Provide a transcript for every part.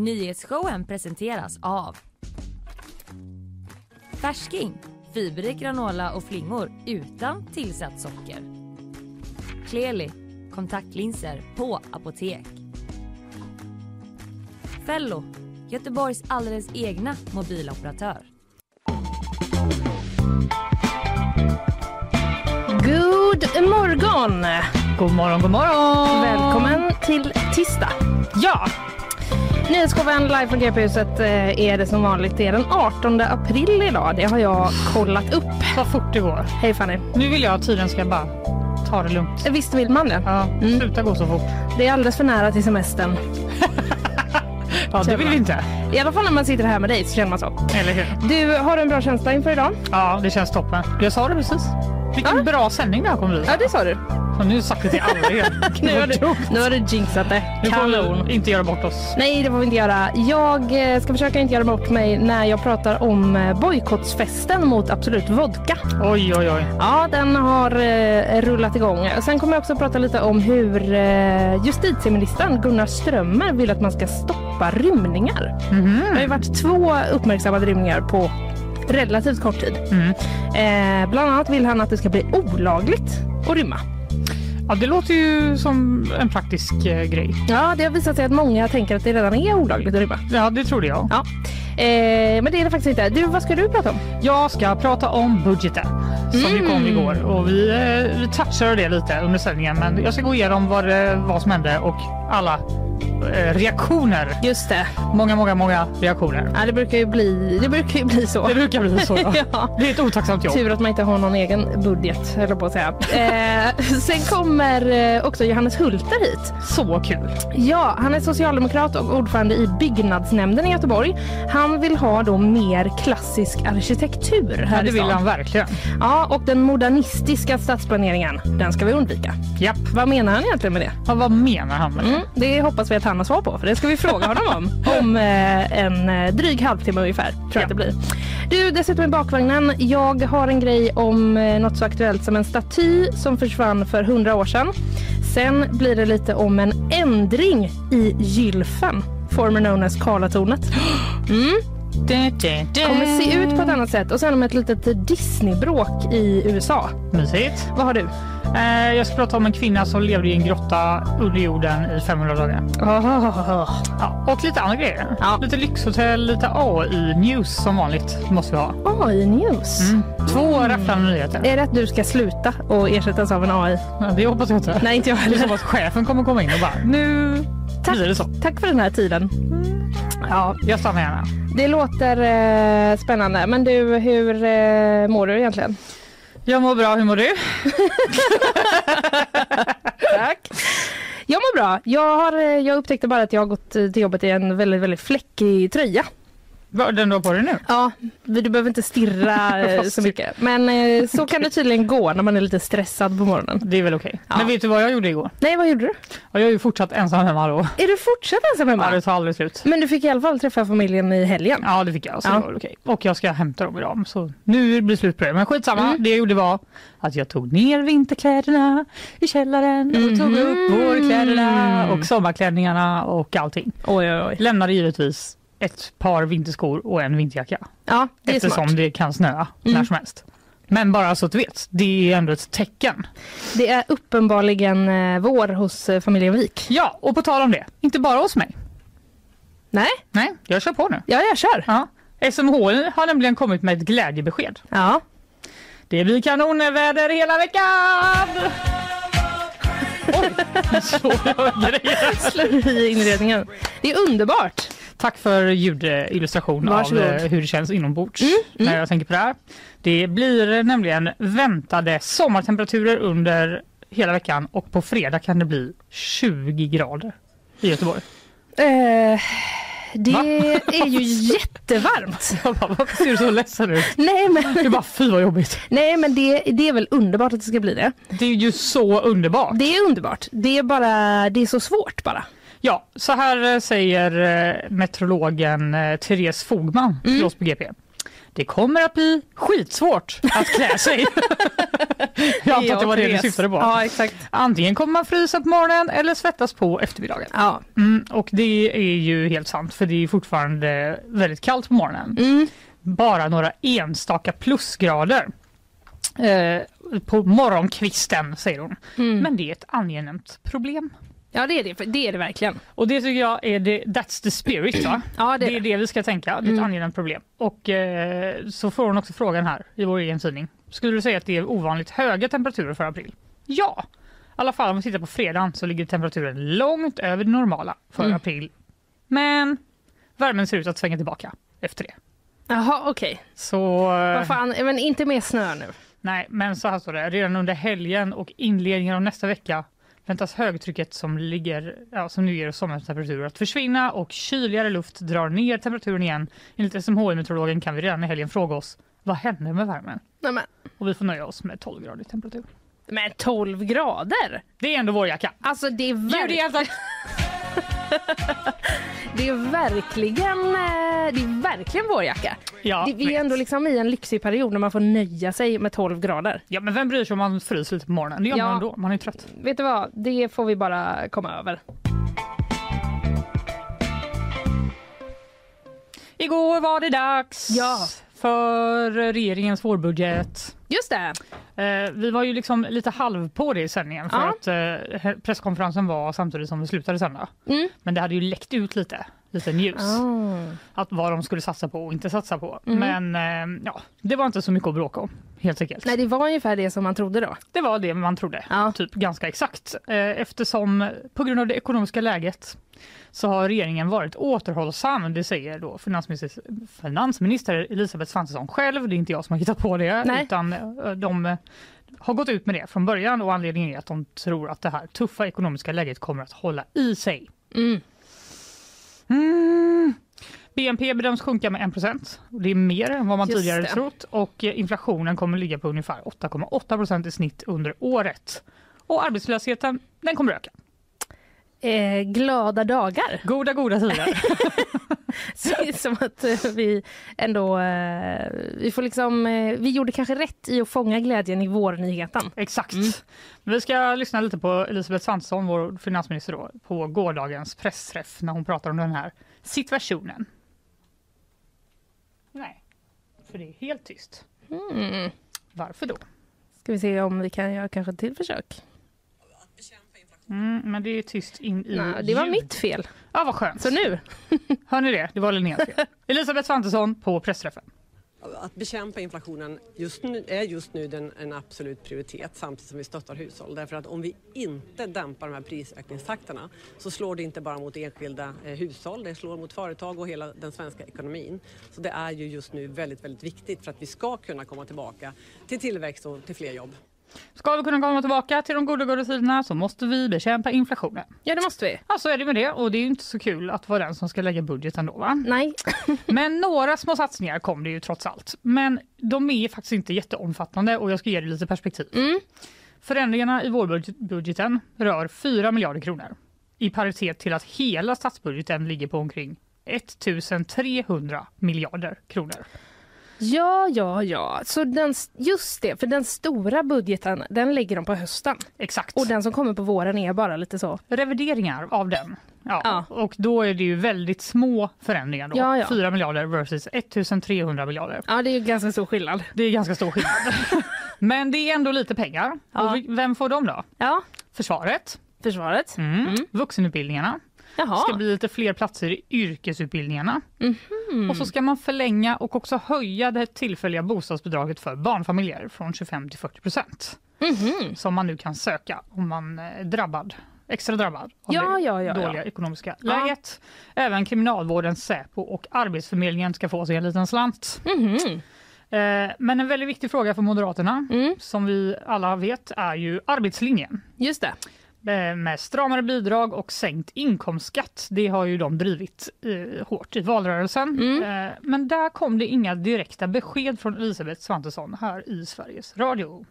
Nyhetsshowen presenteras av Färsking, fiberrik granola och flingor utan tillsatt socker. Kleli, kontaktlinser på apotek. Fello, Göteborgs alldeles egna mobiloperatör. God morgon! God morgon, god morgon! Välkommen till tisdag. Ja! Nyhetsshowen live från GP-huset eh, är det som vanligt. Det är den 18 april idag. Det har jag kollat upp. Vad fort det går. Hej Fanny. Nu vill jag att tiden ska bara ta det lugnt. Visst vill man det? Ja, sluta gå så fort. Det är alldeles för nära till semestern. Ja, det vill vi inte. I alla fall när man sitter här med dig så känner man så. Eller hur? Du har en bra känsla inför idag? Ja, det känns toppen. Jag sa det precis. Vilken Ja. bra sändning det här kommer bli. Ja, det sa du. Och nu sagt det till alla igen. Nu har du, nu har du jinxat det. Nu får vi inte göra bort oss. Nej, det får vi inte göra. Jag eh, ska försöka inte göra bort mig när jag pratar om eh, bojkottsfesten mot Absolut Vodka. Oj, oj, oj. Ja, den har eh, rullat igång. Sen kommer jag också prata lite om hur eh, justitieministern Gunnar Strömmer vill att man ska stoppa rymningar. Det har ju varit två uppmärksammade rymningar på relativt kort tid. Eh, bland annat vill han att det ska bli olagligt att rymma. Ja, det låter ju som en praktisk eh, grej. Ja, det har visat sig att många tänker att det redan är olagligt att rymma. Ja, det trodde jag. Ja. Eh, men det är det faktiskt inte. Du, vad ska du prata om? Jag ska prata om budgeten som ju kom igår och vi, eh, vi touchade det lite under sändningen men jag ska gå igenom vad, det, vad som hände och alla reaktioner. Just det. Många, många, många reaktioner. Ja, det brukar ju bli, det brukar ju bli så. Det brukar bli så. Ja. Ja. Det är ett otacksamt jobb. Tur att man inte har någon egen budget, jag på att säga. Eh, sen kommer eh, också Johannes Hulter hit. Så kul. Ja, han är socialdemokrat och ordförande i byggnadsnämnden i Göteborg. Han vill ha då mer klassisk arkitektur Ja, här det i vill han verkligen. Ja, och den modernistiska stadsplaneringen, den ska vi undvika. Japp. Vad menar han egentligen med det? Ja, vad menar han med det? Mm, det hoppas vi att han har svar på, för det ska vi fråga honom om om eh, en eh, dryg halvtimme ungefär. Tror jag Ja. att det blir. Du, dessutom i bakvagnen. Jag har en grej om eh, något så aktuellt som en staty som försvann för hundra år sedan. Sen blir det lite om en ändring i gylfen, former known as Karlatornet. Mm, kommer se ut på ett annat sätt. Och sen om ett litet Disney-bråk i USA. Mysigt. Vad har du? Eh, jag ska prata om en kvinna som levde i en grotta under jorden i 500 dagar. Oh, Ja, och lite andra grejer. Ja. Lite lyxhotell, lite AI-news som vanligt måste vi ha. AI News. Mm. Två rafflande nyheter. Är det att du ska sluta och ersättas av en AI? Ja, det hoppas jag inte. Nej, inte jag Det är som heller. att chefen kommer komma in och bara nu Tack. blir det så. Tack för den här tiden. Ja, Jag stannar gärna. det låter eh, spännande. Men du, hur eh, mår du egentligen? Jag mår bra, hur mår du? Tack. Jag mår bra. Jag, har, eh, jag upptäckte bara att jag har gått eh, till jobbet i en väldigt, väldigt fläckig tröja. Vad- Den du har på dig nu? Ja, du behöver inte stirra eh, så mycket. Men eh, så kan det tydligen gå när man är lite stressad på morgonen. Det är väl okej. Ja. Men vet du vad jag gjorde igår? Nej, vad gjorde du? Jag är ju fortsatt ensam hemma då. Är du fortsatt ensam Ja, hemma? det tar aldrig slut. Men du fick i alla fall träffa familjen i helgen. Ja det fick jag, så Ja. det var okej. Och jag ska hämta dem idag. Så nu blir det slut på det. Men skitsamma. Mm. Det jag gjorde var att jag tog ner vinterkläderna i källaren och tog upp vårkläderna och sommarklänningarna och allting. Oj, oj, oj. Lämnade givetvis ett par vinterskor och en vinterjacka. Ja, det är Eftersom smart. det kan snöa Mm. när som helst. Men bara så att du vet, det är ändå ett tecken. Det är uppenbarligen eh, vår hos eh, familjen Wik. Ja, och på tal om det, inte bara hos mig. Nej, Nej, jag kör på nu. ja jag kör. Ja. SMHI har nämligen kommit med ett glädjebesked. Ja. Det blir kanonväder hela veckan! Oj, så grejer. slår i inredningen. Det är underbart. Tack för ljudillustration av Varsågod. eh, hur det känns inombords Mm, när jag tänker på det här. Det blir nämligen väntade sommartemperaturer under hela veckan och på fredag kan det bli 20 grader i Göteborg. Eh, det Va? är ju jättevarmt. Jag bara, varför ser du så ledsen ut? Nej men, Du bara, fy vad jobbigt. nej, men det, det är väl underbart att det ska bli det. Det är ju så underbart. Det är underbart. Det är bara, det är så svårt bara. Ja, så här eh, säger eh, meteorologen eh, Therese Fogman till oss på GP. Det kommer att bli skitsvårt att klä sig. jag antar att det var det du syftade på. Ja, exakt. Antingen kommer man frysa på morgonen eller svettas på eftermiddagen. Ja. Mm, och det är ju helt sant för det är fortfarande väldigt kallt på morgonen. Mm. Bara några enstaka plusgrader. Eh, på morgonkvisten säger hon. Mm. Men det är ett angenämt problem. Ja, det är det. Det är det verkligen. Och det tycker jag är det, that's the spirit va? Ja, det Det är är det. vi ska tänka, det är ett Mm. angenämt problem. Och eh, så får hon också frågan här i vår egen tidning. Skulle du säga att det är ovanligt höga temperaturer för april? Ja! I alla fall om vi tittar på fredagen så ligger temperaturen långt över det normala för Mm. april. Men värmen ser ut att svänga tillbaka efter det. Jaha, okej. Så eh, Vad fan, men inte mer snö nu. nej, men så här står det. Redan under helgen och inledningen av nästa vecka väntas högtrycket som, ligger, ja, som nu ger sommartemperaturer att försvinna och kyligare luft drar ner temperaturen igen. Enligt SMHI-meteorologen kan vi redan i helgen fråga oss vad hände med värmen? Nej, men, Och vi får nöja oss med 12 grader temperatur. men 12 grader? Det är ändå vår jacka. Alltså det är, Ljud verk- igen tack! det är verkligen eh, det är verkligen vårjacka. Ja, det, vi vet. är ändå liksom i en lyxig period när man får nöja sig med 12 grader. ja, men vem bryr sig om man fryser lite på morgonen? Det gör Ja. man ändå, man är trött. Vet du vad, det får vi bara komma över. Igår var det dags Ja. för regeringens vårbudget. Just det. Eh, vi var ju liksom lite halv på det i sändningen för att eh, presskonferensen var samtidigt som vi slutade sända. Mm. Men det hade ju läckt ut lite, lite news. Ah. Att vad de skulle satsa på och inte satsa på. Mm. Men eh, ja, det var inte så mycket att bråka om helt enkelt. Nej, det var ungefär det som man trodde då. Det var det man trodde, Ja. typ ganska exakt. Eh, eftersom på grund av det ekonomiska läget så har regeringen varit återhållsam. Det säger då finansminister, finansminister Elisabeth Svantesson själv. Det är inte jag som har hittat på det. Nej. Utan eh, de eh, har gått ut med det från början och anledningen är att de tror att det här tuffa ekonomiska läget kommer att hålla i sig. Mm. Mm. BNP bedöms sjunka med 1% Det är mer än vad man Just tidigare det. trott och eh, inflationen kommer ligga på ungefär 8,8% i snitt under året. Och arbetslösheten den kommer öka. Eh, glada dagar. Goda, goda tider. Som att eh, vi ändå, eh, vi får liksom, eh, vi gjorde kanske rätt i att fånga glädjen i vårnyheten. Exakt. Mm. Vi ska lyssna lite på Elisabeth Svantesson, vår finansminister, då, på gårdagens pressträff när hon pratar om den här situationen. Nej, för det är helt tyst. Mm. Varför då? Ska vi se om vi kan göra kanske ett till försök. Mm, men det är tyst in i Nej, det var ljud. mitt fel. Ja, vad skönt. Så nu, Hör ni det? Det var Linneas fel. Elisabeth Svantesson på pressträffen. Att bekämpa inflationen just nu, är just nu den, en absolut prioritet samtidigt som vi stöttar hushåll. Därför att om vi inte dämpar de här prisökningstakterna så slår det inte bara mot enskilda eh, hushåll, det slår mot företag och hela den svenska ekonomin. Så det är ju just nu väldigt, väldigt viktigt för att vi ska kunna komma tillbaka till tillväxt och till fler jobb. Ska vi kunna komma tillbaka till de goda, tiderna så måste vi bekämpa inflationen. ja det måste vi. Ja, så är det med det och det är ju inte så kul att vara den som ska lägga budgeten då va? Nej, Men några små satsningar kom det ju trots allt. Men de är faktiskt inte jätteomfattande och jag ska ge det lite perspektiv. Mm. Förändringarna i vårbudgeten rör 4 miljarder kronor i paritet till att hela statsbudgeten ligger på omkring 1300 miljarder kronor. Ja, ja, ja. Så den, just det, för den stora budgeten, den lägger de på hösten. Exakt. Och den som kommer på våren är bara lite så. revideringar av den. Ja, Ja. Och då är det ju väldigt små förändringar. Då. Ja, ja. 4 miljarder versus 1300 miljarder. Ja, det är ju ganska stor skillnad. Det är ganska stor skillnad. Men det är ändå lite pengar. Ja. Och vem får de då? Ja, Försvaret, försvaret. mm. Mm. vuxenutbildningarna, det ska Jaha. bli lite fler platser i yrkesutbildningarna. Mhm. Och så ska man förlänga och också höja det tillfälliga bostadsbidraget för barnfamiljer från 25 till 40 procent. Mhm. Som man nu kan söka om man är drabbad, extra drabbad av Ja, det ja, ja, dåliga ekonomiska läget. Även Kriminalvården, Säpo och Arbetsförmedlingen ska få sig en liten slant. Eh, Men en väldigt viktig fråga för Moderaterna, Mm. som vi alla vet, är ju arbetslinjen. Just det. Eh, Med stramare bidrag och sänkt inkomstskatt. Det har ju de drivit eh, hårt i valrörelsen. Mm. Eh, men där kom det inga direkta besked från Elisabeth Svantesson här i Sveriges Radio.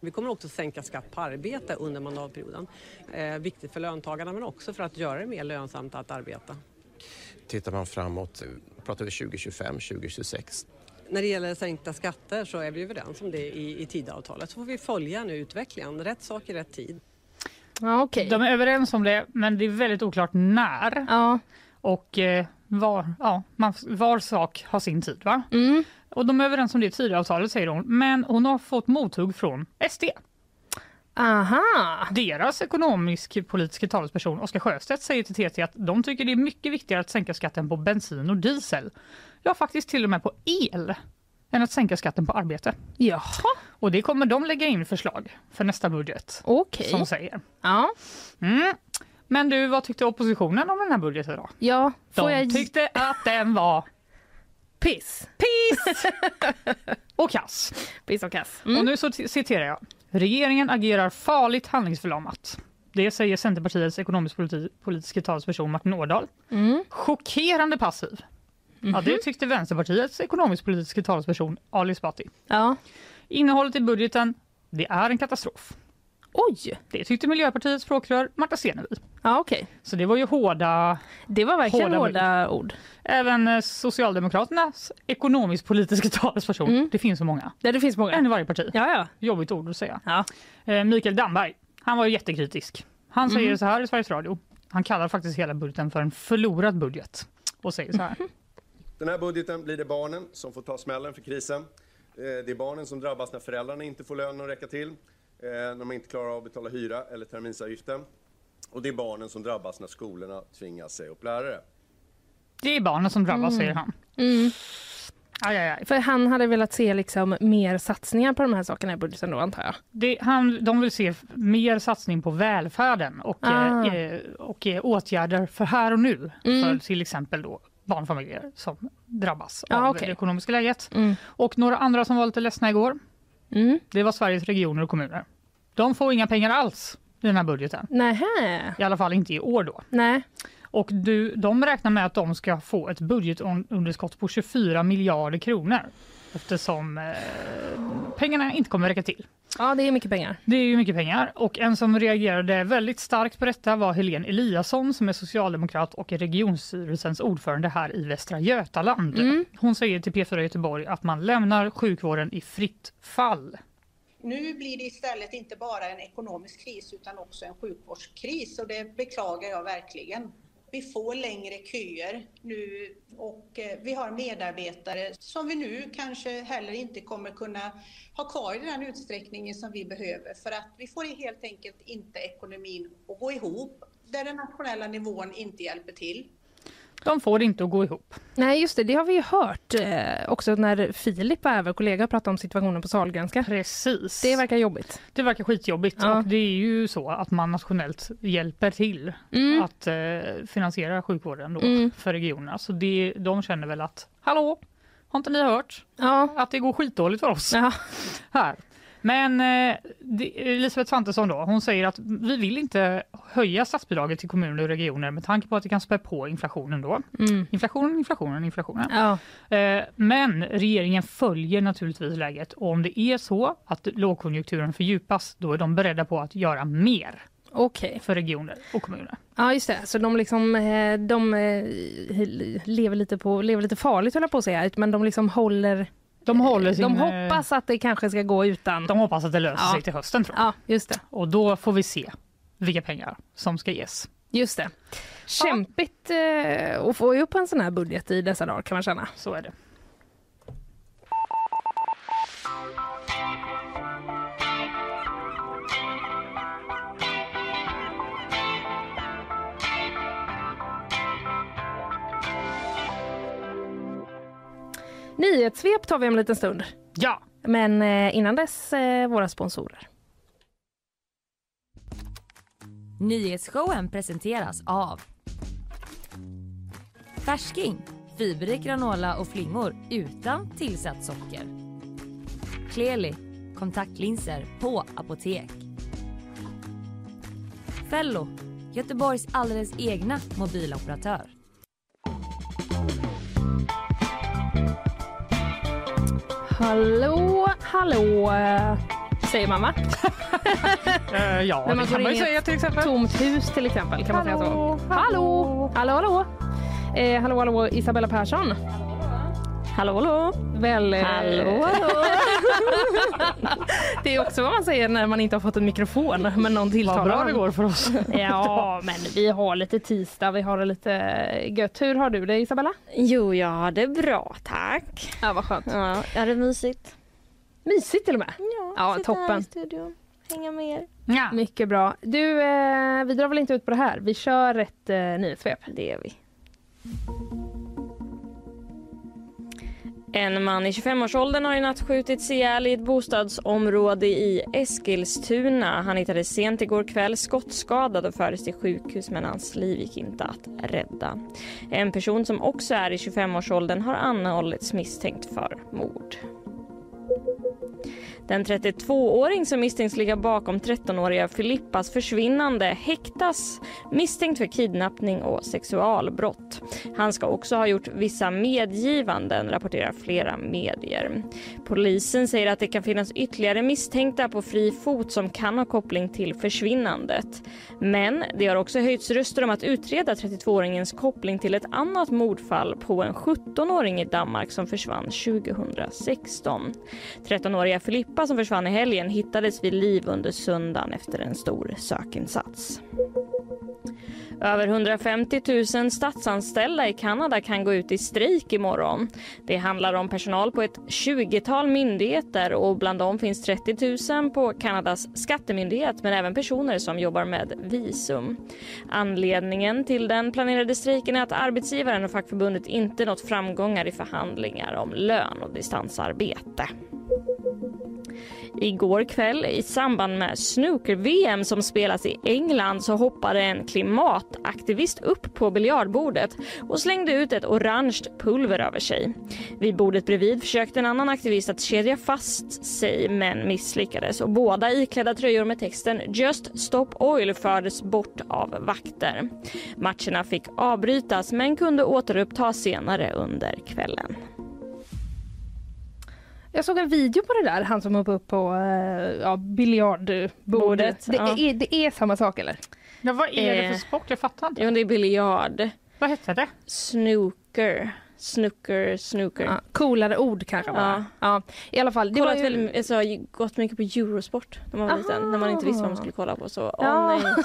Vi kommer också sänka skatt på arbete under mandatperioden. Eh, viktigt för löntagarna men också för att göra det mer lönsamt att arbeta. Tittar man framåt, pratar vi 2025, 2026, När det gäller sänkta skatter så är vi överens om det i, i Tidöavtalet. Så får vi följa nu utvecklingen. Rätt sak i rätt tid. Ja, okej. De är överens om det, men det är väldigt oklart när Ja. och eh, var, ja, man, var sak har sin tid. Va? Mm. Och de är överens om det i Tidöavtalet säger hon, men hon har fått mothugg från SD. Aha. Deras ekonomisk-politiska talesperson Oskar Sjöstedt säger till TT att de tycker det är mycket viktigare att sänka skatten på bensin och diesel. Ja, faktiskt till och med på el än att sänka skatten på arbete. Jaha, Och det kommer de lägga in förslag för nästa budget, okej. som säger. Ja. Mm. Men du, vad tyckte oppositionen om den här budgeten då? ja, De jag tyckte att den var piss? piss och kass. Piss och kass. Och Mm. nu så citerar jag. Regeringen agerar farligt handlingsförlamat. Det säger Centerpartiets ekonomisk-politiska talesperson Martin Ådahl. Mm. Chockerande passiv. Ja, Mhm. det tyckte Vänsterpartiets ekonomisk-politiska talesperson Ali Esbati. Ja. Innehållet i budgeten, det är en katastrof. Oj, Det tyckte Miljöpartiets språkrör Marta Stenevi. ja okej. Så det var ju hårda... Det var verkligen Hårda hårda, ord. Även eh, Socialdemokraternas ekonomisk-politiska talesperson. Mm. Det finns så många. Ja, det finns många. En i varje parti. Ja, ja. Jobbigt ord att säga. ja. Eh, Mikael Damberg, han var ju jättekritisk. Han säger Mhm. så här i Sveriges Radio. Han kallar faktiskt hela budgeten för en förlorad budget och säger så här. Den här budgeten blir det barnen som får ta smällen för krisen. Eh, Det är barnen som drabbas när föräldrarna inte får lönen att räcka till, eh, när de inte klarar av att betala hyra eller terminsavgiften. Och det är barnen som drabbas när skolorna tvingas säga upp lärare. Det är barnen som drabbas, säger han. Mm. Aj, aj, aj. För han hade velat se liksom mer satsningar på de här sakerna i budgeten då antar jag. Det, han, de vill se mer satsning på välfärden och, Ah. eh, och eh, åtgärder för här och nu. Mm. För till exempel då barnfamiljer som drabbas Ja, av okej. det ekonomiska läget. Mm. Och några andra som var lite ledsna igår, Mm. det var Sveriges regioner och kommuner. De får inga pengar alls i den här budgeten. Nähä. I alla fall inte i år då. Nej. Och du, de räknar med att de ska få ett budgetunderskott på 24 miljarder kronor eftersom eh, pengarna inte kommer räcka till. Ja, det är mycket pengar. Det är ju mycket pengar och en som reagerade väldigt starkt på detta var Helene Eliasson som är socialdemokrat och är regionstyrelsens ordförande här i Västra Götaland. Mm. Hon säger till P4 Göteborg att man lämnar sjukvården i fritt fall. Nu blir det istället inte bara en ekonomisk kris utan också en sjukvårdskris och det beklagar jag verkligen. Vi får längre köer nu och eh, vi har medarbetare som vi nu kanske heller inte kommer kunna ha kvar i den utsträckningen som vi behöver för att vi får helt enkelt inte ekonomin att gå ihop där den nationella nivån inte hjälper till. De får det inte att gå ihop. Nej, just det. Det har vi ju hört eh, också när Filip var över, kollega, pratade om situationen på Sahlgrenska. Precis. Det verkar jobbigt. Det verkar skitjobbigt Ja. och det är ju så att man nationellt hjälper till Mm. att eh, finansiera sjukvården då Mm. för regionerna. Så det, de känner väl att hallå, har inte ni hört Ja. att det går skitdåligt för oss ja. här? Men eh, det, Elisabeth Svantesson då, hon säger att vi vill inte höja statsbidraget till kommuner och regioner med tanke på att det kan spä på inflationen då. Mm. Inflationen, inflationen, inflationen. Ja. Eh, Men regeringen följer naturligtvis läget och om det är så att lågkonjunkturen fördjupas då är de beredda på att göra mer Okej. för regioner och kommuner. Ja, just det. Så de liksom, eh, de lever lite på, lever lite farligt höll jag på att säga, men de liksom håller, De håller sin, de hoppas att det kanske ska gå utan. de hoppas att det löser Ja. sig till hösten tror jag. Ja, just det. Och då får vi se vilka pengar som ska ges. Just det. Kämpigt eh, att få upp en sån här budget i dessa dagar kan man känna. Så är det. Nyhetssvep tar vi om en liten stund. Ja, Men eh, innan dess eh, våra sponsorer. Nyhetsshowen presenteras av Färsking, fiberrik granola och flingor utan tillsatt socker. Kleli, kontaktlinser på apotek. Fello, Göteborgs alldeles egna mobiloperatör. Hallå, hallå, säger man va? eh, ja När man det kan man ju säga till exempel. Tomt hus till exempel kan man säga så. Hallå, Hallå, hallå, hallå. Eh, hallå, hallå, Isabella Persson. Hallå, hallå. Väl, eh, Hallå, hallå. Det är också vad man säger när man inte har fått en mikrofon men någon tilltalar Vad bra det går för oss. Ja, men vi har lite tisdag, vi har lite gött. Hur har du det Isabella? Jo, jag har det bra, tack. Ja, vad skönt. Ja, jag har det mysigt. Mysigt till och med. Ja, Ja, sitta här toppen. i studion, hänga med er. Ja. Mycket bra. Du, eh, vi drar väl inte ut på det här. Vi kör ett eh, nyhetssvep. Det gör vi. En man i 25-årsåldern har i natt skjutits ihjäl i ett bostadsområde i Eskilstuna. Han hittades sent igår kväll skottskadad och fördes till sjukhus men hans liv gick inte att rädda. En person som också är i 25-årsåldern har anhållits misstänkt för mord. Den 32-åring som misstänks ligga bakom 13-åriga Filippas försvinnande häktas misstänkt för kidnappning och sexualbrott. Han ska också ha gjort vissa medgivanden, rapporterar flera medier. Polisen säger att det kan finnas ytterligare misstänkta på fri fot som kan ha koppling till försvinnandet. Men det har också höjts röster om att utreda 32-åringens koppling till ett annat mordfall på en 17-åring i Danmark som försvann 2016. 13-åriga Filippa som försvann i helgen hittades vid liv under söndagen efter en stor sökinsats. Över 150 000 statsanställda i Kanada kan gå ut i strejk imorgon. Det handlar om personal på ett 20-tal myndigheter och bland dem finns 30 000 på Kanadas skattemyndighet men även personer som jobbar med visum. Anledningen till den planerade strejken är att arbetsgivaren och fackförbundet inte nått framgångar i förhandlingar om lön och distansarbete. Igår kväll i samband med snooker-VM som spelas i England så hoppade en klimataktivist upp på biljardbordet och slängde ut ett orange pulver över sig. Vid bordet bredvid försökte en annan aktivist att kedja fast sig men misslyckades och båda iklädda tröjor med texten “Just Stop Oil” fördes bort av vakter. Matcherna fick avbrytas men kunde återupptas senare under kvällen. Jag såg en video på det där, han som hoppade upp på eh, ja, biljardbordet. Bordet, Det, ja. är, det är samma sak eller? Ja, vad är det Eh. för sport? Jag fattar inte. Jo, det är biljard. Vad hette det? Snooker. Snooker, snooker. Ja, coolare ord kanske bara. Ja. I alla fall, det var kollat ju... väldigt, alltså, jag gått mycket på Eurosport när man var liten. När man inte visste vad man skulle kolla på. Så, Ja. nej.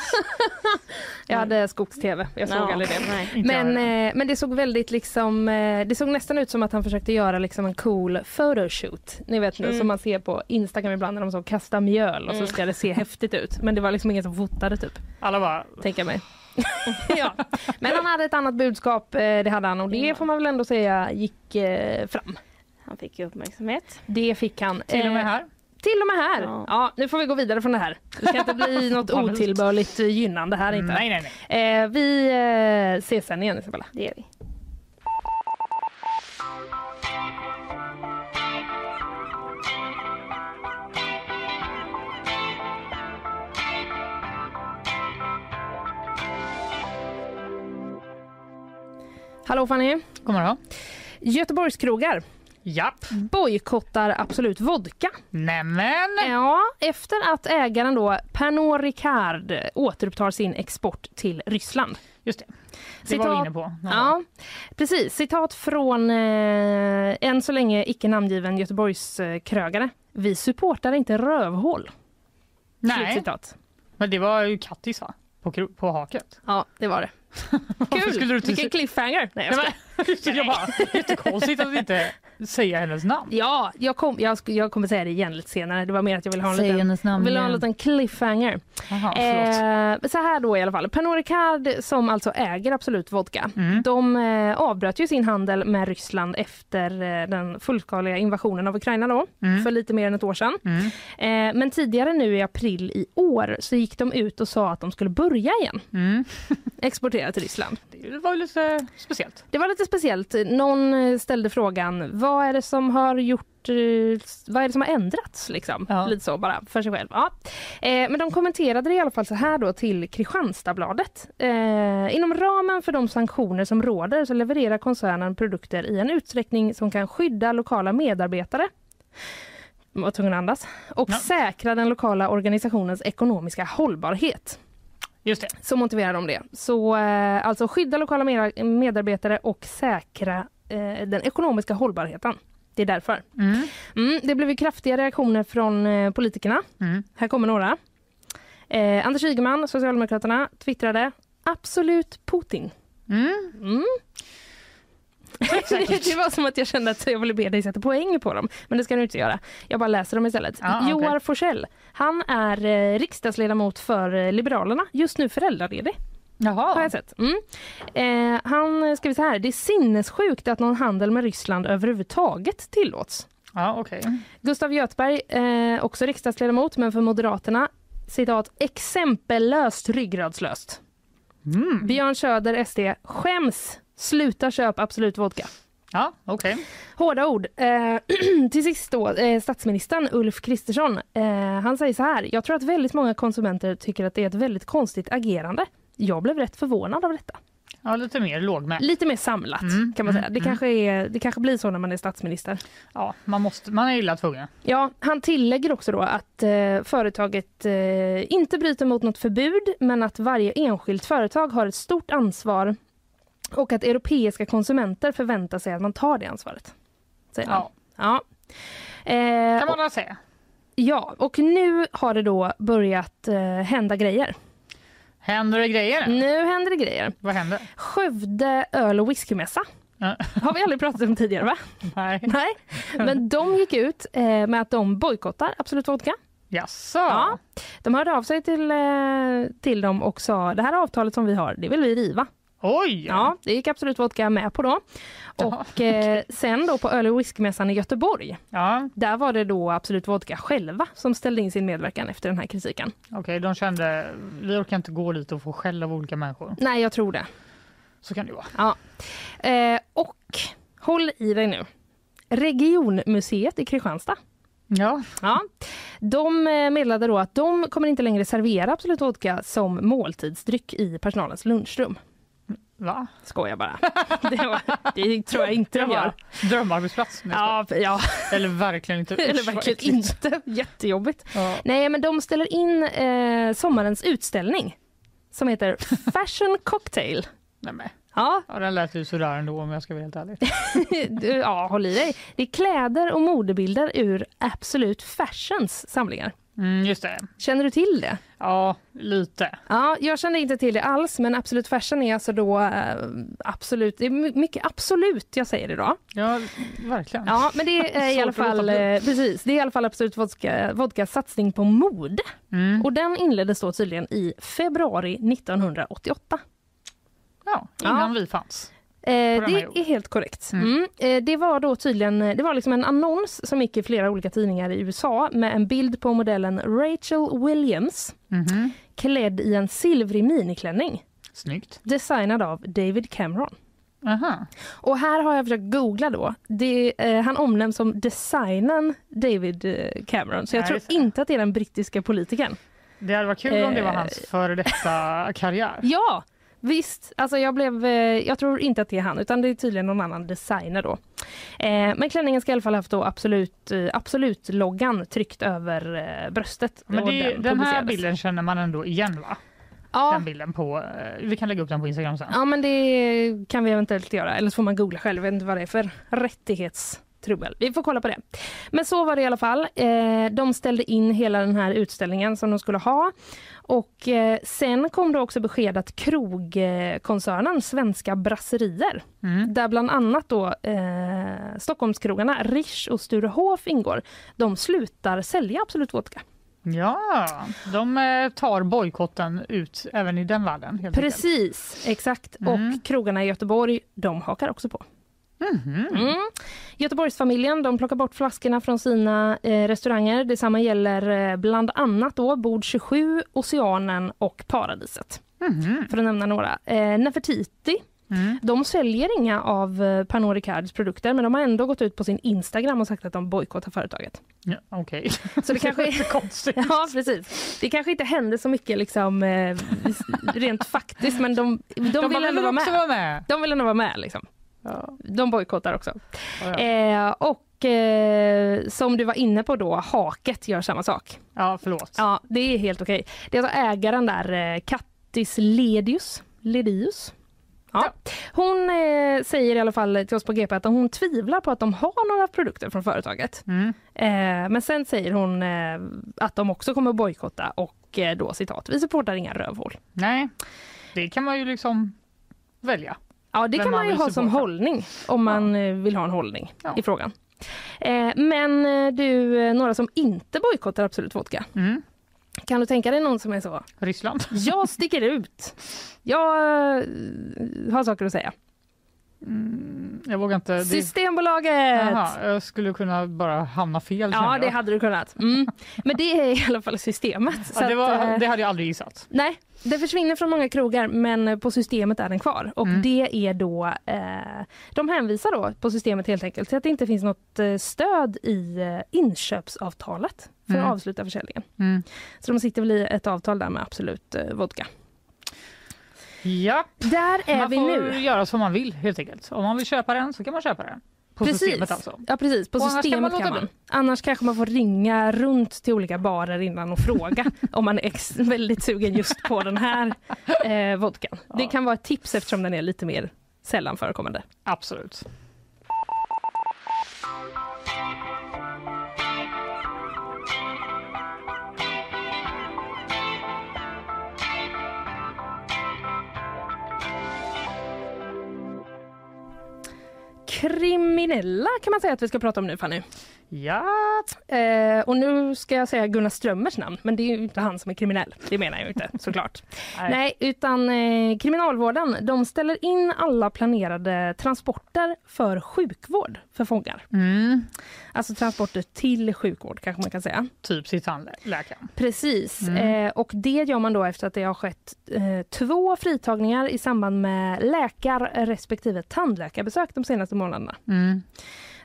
Jag hade skogs-tv, jag såg Ja, aldrig det. nej. Men, eh, men det såg väldigt liksom, eh, det såg nästan ut som att han försökte göra liksom en cool photoshoot. Ni vet nu Mm. som man ser på Instagram ibland när de så kastar mjöl och så ska det se häftigt ut. Men det var liksom ingen som fotade typ, Alla bara... tänker mig. ja. Men han hade ett annat budskap, eh, det hade han och det Ja. får man väl ändå säga gick eh, fram. Han fick ju uppmärksamhet. Det fick han. Till och med Eh, här. Till och med här. Ja. Ja. nu får vi gå vidare från det här. Det ska inte bli något otillbörligt gynnande här inte. Nej, nej, nej. Eh, vi eh, ses sen igen Isabella. Det gör vi. Hallå Fanny. God morgon. Göteborgskrogar Japp. bojkottar Absolut Vodka. Nämen! Ja, efter att ägaren då Pernod Ricard återupptar sin export till Ryssland. Just det. Det var vi Citat- inne på. Ja, precis. Citat från eh, än så länge icke namngiven Göteborgskrögare. Vi supportar inte rövhål. Nej, Citat. men det var ju Kattis va? På, på haket. Ja, det var det. Varför skulle du inte Vilken cliffhanger! Nej, jag Nej, skojar. men, jag bara, jättekonstigt att inte säga hennes namn. Ja, jag, kom, jag, jag kommer säga det igen lite senare. Det var mer att jag ville ha en, liten, ville ha en liten cliffhanger. Förlåt. Eh, så här då i alla fall. Pernod Ricard som alltså äger Absolut Vodka. Mm. De eh, avbröt ju sin handel med Ryssland efter eh, den fullskaliga invasionen av Ukraina då, Mm. för lite mer än ett år sedan. Mm. Eh, men tidigare nu i april i år så gick de ut och sa att de skulle börja igen Mm. exportera till Ryssland. Det var ju lite speciellt. Det var lite speciellt. Någon eh, ställde frågan, vad är det som har gjort eh, vad är det som har ändrats? Liksom? Ja. Lite så bara för sig själv. Ja. Eh, men de kommenterade det i alla fall så här då till Kristianstadsbladet. Eh, inom ramen för de sanktioner som råder så levererar koncernen produkter i en utsträckning som kan skydda lokala medarbetare var tvungen att andas. Och Ja. säkra den lokala organisationens ekonomiska hållbarhet. Just det. Så motiverar de det. Så eh, alltså skydda lokala med- medarbetare och säkra eh, den ekonomiska hållbarheten. Det är därför. Mm. Mm, det blev kraftiga reaktioner från eh, politikerna. Mm. Här kommer några. Eh, Anders Ygeman, Socialdemokraterna, twittrade Absolut Putin. Mm. Mm. det var som att jag kände att jag ville be dig sätta poäng på dem. Men det ska du inte göra. Jag bara läser dem istället. Ja, okej. Joar Forsell. Han är eh, riksdagsledamot för eh, Liberalerna. Just nu föräldraledig. Har Jaha. jag sett. Mm. Eh, han skriver så här. Det är sinnessjukt att någon handel med Ryssland överhuvudtaget tillåts. Ja, okej. Gustav Göthberg, eh, också riksdagsledamot, men för Moderaterna, citat, exempellöst ryggradslöst. Mm. Björn Söder, SD, skäms! Sluta köp Absolut Vodka. Ja, okej. Hårda ord. Eh, till sist då, eh, statsministern Ulf Kristersson. Eh, han säger så här. Jag tror att väldigt många konsumenter tycker att det är ett väldigt konstigt agerande. Jag blev rätt förvånad av detta. Ja, lite mer lågmält. Lite mer samlat Mm, kan man säga. mm, Det, mm. kanske är, det kanske blir så när man är statsminister. Ja, man, måste, man är illa tvungen. Ja, han tillägger också då att eh, företaget eh, inte bryter mot något förbud men att varje enskilt företag har ett stort ansvar och att europeiska konsumenter förväntar sig att man tar det ansvaret. Säger han. Ja, Ja. Eh, kan man väl säga. ja, och nu har det då börjat eh, hända grejer. Händer det grejer? Nu händer det grejer. Vad händer? Skövde öl och whiskymässa Ja. har vi aldrig pratat om tidigare va? Nej. Nej, men de gick ut eh, med att de bojkottar Absolut Vodka. Jaså? Ja. De hörde av sig till, eh, till dem och sa det här avtalet som vi har, det vill vi riva. Oj! Ja, det gick Absolut Vodka med på då. Och eh, sen då på öl och whiskymässan i Göteborg, Ja, där var det då Absolut Vodka själva som ställde in sin medverkan efter den här kritiken. okej, de kände vi orkar inte gå dit och få skäll av olika människor. Nej, jag tror det. Så kan det vara. Ja. Eh, och håll i dig nu. Regionmuseet i Kristianstad. Ja, Ja. De eh, meddelade då att de kommer inte längre servera Absolut Vodka som måltidsdryck i personalens lunchrum. Va? Skojar bara. Det, var, det tror jag inte de gör. drömarbetsplats. Ja, ja, Eller verkligen inte. eller verkligen inte. Jättejobbigt. Ja. Nej, men de ställer in eh, sommarens utställning som heter Fashion Cocktail. Nej, men. Ja, Ja, den lät ju sådär ändå om jag ska vara helt ärlig. ja, håll i dig. Det är kläder och modebilder ur Absolut Fashions samlingar. Mm, just det. Känner du till det? Ja, lite. Ja, jag kände inte till det alls, men Absolut Fashion är alltså då eh, absolut, det är my- mycket absolut jag säger idag. Ja, verkligen. Ja, men det är i alla fall, eh, precis, det är i alla fall Absolut Vodka, Vodkas satsning på mode. Mm. Och den inleddes då tydligen i februari 1988. Ja, innan vi fanns. Eh, det är helt korrekt. Mm. Mm. Eh, det var då tydligen eh, det var liksom en annons som gick i flera olika tidningar i USA med en bild på modellen Rachel Williams Mhm. klädd i en silvrig miniklänning Snyggt. designad av David Cameron. Aha. Och här har jag försökt googla då. Det, eh, han omnämns som designen David eh, Cameron, så jag Nej, tror det. inte att det är den brittiska politikern. Det hade varit kul om det var Eh. hans före detta karriär. Ja, visst. Alltså jag, blev, eh, jag tror inte att det är han, utan det är tydligen någon annan designer då. Eh, men klänningen ska i alla fall haft då absolut, eh, absolut loggan tryckt över bröstet. Men det, den här publicerades. bilden känner man ändå igen va? Ja, Den bilden på, vi kan lägga upp den på Instagram sen. ja, men det kan vi eventuellt göra. Eller så får man googla själv. Jag vet inte vad det är för rättighetstrubbel. Vi får kolla på det. Men så var det i alla fall. De ställde in hela den här utställningen som de skulle ha. Och eh, sen kom det också besked att krogkoncernen Svenska Brasserier, Mm. där bland annat då eh, Stockholmskrogarna Rish och Sturehof ingår, de slutar sälja Absolut Vodka. Ja, de eh, tar bojkotten ut även i den. Helt Precis, exakt. Mm. Och krogarna i Göteborg, de hakar också på. Mhm. Mm. Göteborgsfamiljen de plockar bort flaskorna från sina eh, restauranger. Detsamma gäller eh, bland annat då Bord 27, Oceanen och Paradiset. Mhm. För att nämna några. Eh, Nefertiti Mm. de säljer inga av eh, Pernod Ricards produkter men de har ändå gått ut på sin Instagram och sagt att de bojkottar företaget. Ja, Okej, Så det kanske är... konstigt. Ja, precis. Det kanske inte händer så mycket liksom, eh, rent faktiskt men de, de, De vill vill ändå vara med. vara med. De vill ändå vara med. Liksom. Ja. De bojkottar också. Ja, ja. Eh, och eh, som du var inne på då, Haket gör samma sak. ja, förlåt. Ja, det är helt okej. Det är alltså ägaren där, eh, Kattis Ledius. Ledius. Ja. Hon eh, säger i alla fall till oss på GP att hon tvivlar på att de har några produkter från företaget. Mm. Eh, men sen säger hon eh, att de också kommer bojkotta och eh, då citat, vi supportar inga rövhål. Nej, det kan man ju liksom välja. Ja, det kan man man ju ha som supporta. hållning om man eh, vill ha en hållning Ja. i frågan. Eh, men eh, du, eh, några som inte bojkottar Absolut Vodka. Mm. Kan du tänka dig någon som är så? Ryssland. Jag sticker ut. Jag har saker att säga. Jag vågar inte. Det... Systembolaget! Jaha, jag skulle kunna bara hamna fel. Ja, det hade du kunnat. Mm. Men det är i alla fall systemet. Så ja, det, var, att, eh, det hade jag aldrig gissat. Nej, det försvinner från många krogar men på systemet är den kvar. Och Mm. det är då, eh, de hänvisar då på systemet helt enkelt till att det inte finns något eh, stöd i eh, inköpsavtalet för Mm. att avsluta försäljningen. Mm. Så de sitter väl i ett avtal där med Absolut Vodka. Ja, Där är man vi får nu. göra som man vill helt enkelt. Om man vill köpa den så kan man köpa den. På systemet alltså. Ja precis, på Och annars kan systemet man kan man. Annars kanske man får ringa runt till olika barer innan och fråga om man är väldigt sugen just på den här eh, vodkan. Det kan vara ett tips eftersom den är lite mer sällan förekommande. Absolut. Kriminella kan man säga att vi ska prata om nu Fanny. Ja, Eh, och nu ska jag säga Gunnar Strömmers namn, men det är ju inte han som är kriminell. Det menar jag inte såklart. Nej. Nej, utan eh, Kriminalvården de ställer in alla planerade transporter för sjukvård för fångar. mm. Alltså transporter till sjukvård kanske man kan säga. typ till tandläkaren. Precis, Mm. eh, och det gör man då efter att det har skett eh, två fritagningar i samband med läkar respektive tandläkarbesök de senaste månaderna. Mm.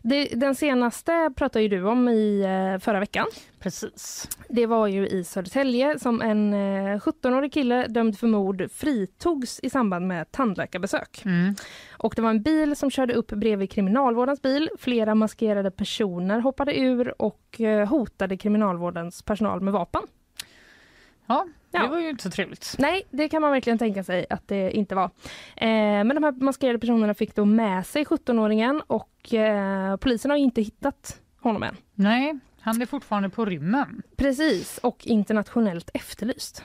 Det, den senaste pratade ju du om i eh, förra veckan. Precis. Det var ju i Södertälje som en eh, 17-årig kille dömd för mord fritogs i samband med tandläkarbesök. Mm. Och det var en bil som körde upp bredvid kriminalvårdens bil. Flera maskerade personer hoppade ur och eh, hotade kriminalvårdens personal med vapen. Ja, det Ja. var ju inte så trevligt. Nej, det kan man verkligen tänka sig att det inte var. Eh, men de här maskerade personerna fick då med sig 17-åringen och eh, polisen har inte hittat honom än. Nej, han är fortfarande på rymmen. Precis, och internationellt efterlyst.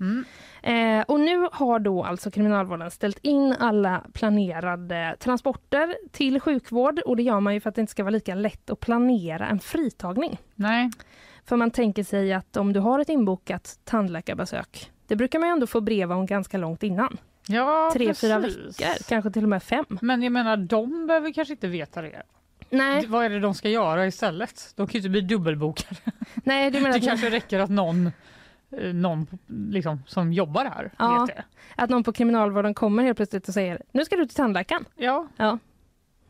Mm. Eh, och nu har då alltså Kriminalvården ställt in alla planerade transporter till sjukvård och det gör man ju för att det inte ska vara lika lätt att planera en fritagning. Nej, För man tänker sig att om du har ett inbokat tandläkarbesök, det brukar man ändå få brev om ganska långt innan. ja Tre, fyra precis. veckor, kanske till och med fem. Men jag menar, de behöver kanske inte veta det. Nej, Vad är det de ska göra istället? De kan ju inte bli dubbelbokade. nej du menar Det att, kanske räcker att någon, eh, någon liksom, som jobbar här Ja. vet det. att någon på Kriminalvården kommer helt plötsligt och säger nu ska du till tandläkaren. Ja, Ja.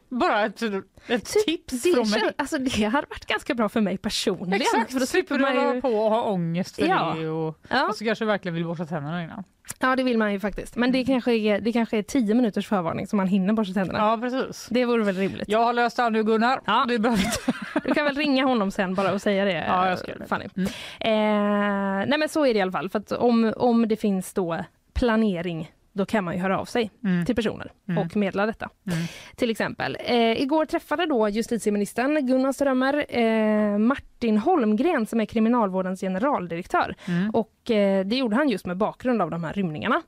Bara ett, ett tips Det, från mig. kän- alltså, det hade varit ganska bra för mig personligen. Exakt, för då slipper man ju... på och ha ångest för Ja. det och, Ja. och så kanske verkligen vill borsta tänderna innan. ja, det vill man ju faktiskt. Men det kanske, är, det kanske är tio minuters förvarning så man hinner borsta tänderna. Ja, precis. Det vore väl rimligt. Jag har löst det här nu Gunnar. Ja. Du behöver. Du kan väl ringa honom sen bara och säga det, Ja, jag ska. Fanny. Mm. Eh, nej men så är det i alla fall. För om, om det finns då planering då kan man ju höra av sig Mm. till personer Mm. och meddela detta. Mm. Till exempel. Eh, igår träffade då justitieministern Gunnar Strömmer eh, Martin Holmgren som är kriminalvårdens generaldirektör. Mm. Och eh, det gjorde han just med bakgrund av de här rymningarna.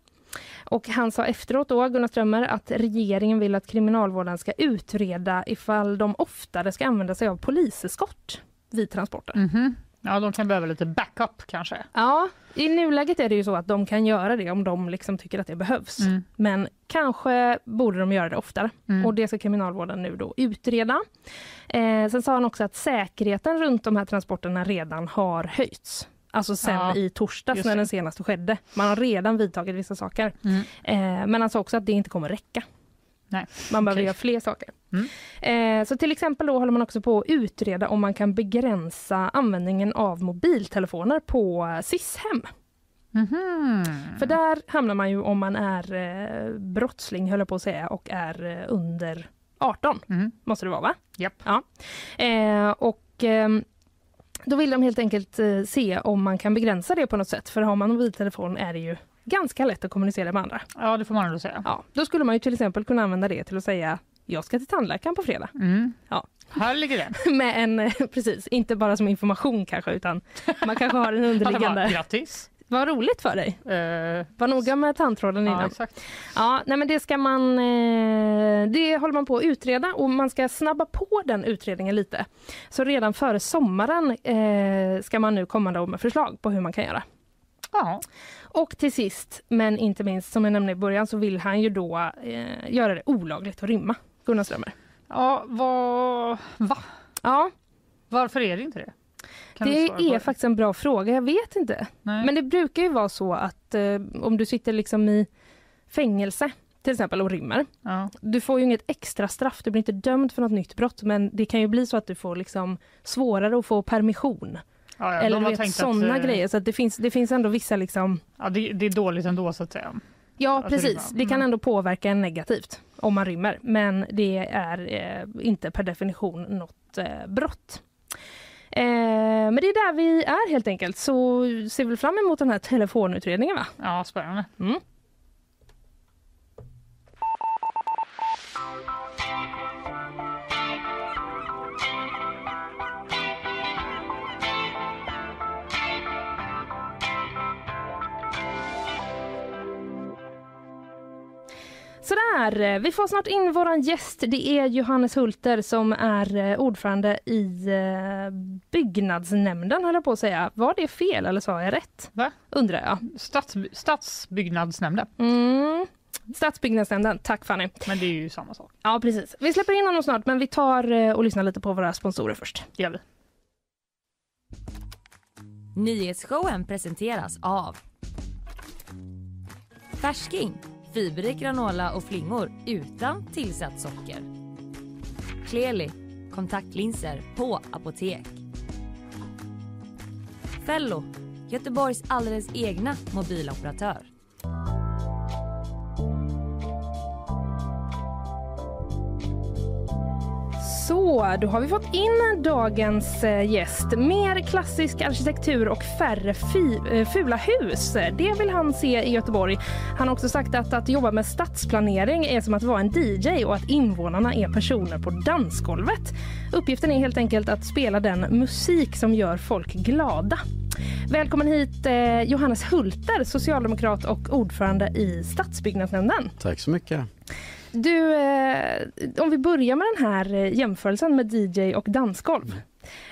Och han sa efteråt då, Gunnar Strömmer, att regeringen vill att kriminalvården ska utreda ifall de oftare ska använda sig av poliseskort vid transporter. Mhm. Ja, de kan behöva lite backup kanske. Ja, i nuläget är det ju så att de kan göra det om de liksom tycker att det behövs. Mm. Men kanske borde de göra det oftare. Mm. Och det ska kriminalvården nu då utreda. Eh, sen sa han också att säkerheten runt de här transporterna redan har höjts. Alltså sen Ja, i torsdags när den senaste skedde. Man har redan vidtagit vissa saker. Mm. Eh, men han sa också att det inte kommer räcka. Nej. Man behöver Okej. göra fler saker. Mm. Eh, så till exempel då håller man också på att utreda om man kan begränsa användningen av mobiltelefoner på eh, SIS-hem. Mhm. För där hamnar man ju om man är eh, brottsling, höll jag på att säga, och är eh, under 18. Mm. Måste det vara, va? Japp. Ja. Eh, och ehm, då vill de helt enkelt eh, se om man kan begränsa det på något sätt. För har man mobiltelefon är det ju ganska lätt att kommunicera med andra. Ja, det får man ändå säga. Ja, då skulle man ju till exempel kunna använda det till att säga jag ska till tandläkaren på fredag. Mm. Ja. Här ligger den. Med en, precis, inte bara som information kanske utan man kanske har en Bara, underliggande... grattis. Vad roligt för dig. Eh, Var noga med tandtråden ja, innan. exakt. Ja, nej men det ska man... Eh, det håller man på att utreda och man ska snabba på den utredningen lite. Så redan före sommaren eh, ska man nu komma med förslag på hur man kan göra. Ja. Och till sist, men inte minst, som jag nämnde i början, så vill han ju då eh, göra det olagligt att rymma. Gunnar Strömmer. Ja, vad... Va? Ja, Varför är det inte det? Kan det är faktiskt en bra fråga. Jag vet inte. Nej. Men det brukar ju vara så att eh, om du sitter liksom i fängelse till exempel och rymmer. Ja. Du får ju inget extra straff, du blir inte dömd för något nytt brott men det kan ju bli så att du får liksom svårare att få permission. Ja, ja, Eller vet, sådana att, eh, grejer. Så att det, finns, det finns ändå vissa liksom... Ja, det, det är dåligt ändå så att säga. Ja Att precis, rymma. det kan Mm. ändå påverka en negativt om man rymmer. Men det är eh, inte per definition något eh, brott. Eh, men det är där vi är helt enkelt. Så ser vi fram emot den här telefonutredningen va? Ja, spännande. Mm. Sådär, eh, vi får snart in våran gäst. Det är Johannes Hulter som är eh, ordförande i eh, byggnadsnämnden höll jag på att säga. Var det fel eller sa jag rätt? Va? Undrar jag. Stads, stadsbyggnadsnämnden. Mm. Stadsbyggnadsnämnden, tack Fanny. Men det är ju samma sak. Ja precis. Vi släpper in honom snart men vi tar och lyssnar lite på våra sponsorer först. Det gör vi. Nyhetsshowen presenteras av Färsking fiberrik granola och flingor utan tillsatt socker. Kleli kontaktlinser på apotek. Fello Göteborgs alldeles egna mobiloperatör. Så, då har vi fått in dagens eh, gäst. Mer klassisk arkitektur och färre fi, eh, fula hus. Det vill han se i Göteborg. Han har också sagt att att jobba med stadsplanering är som att vara en DJ och att invånarna är personer på dansgolvet. Uppgiften är helt enkelt att spela den musik som gör folk glada. Välkommen hit eh, Johannes Hulter, socialdemokrat och ordförande i Stadsbyggnadsnämnden. Tack så mycket. Du, eh, om vi börjar med den här eh, jämförelsen med DJ och dansgolv.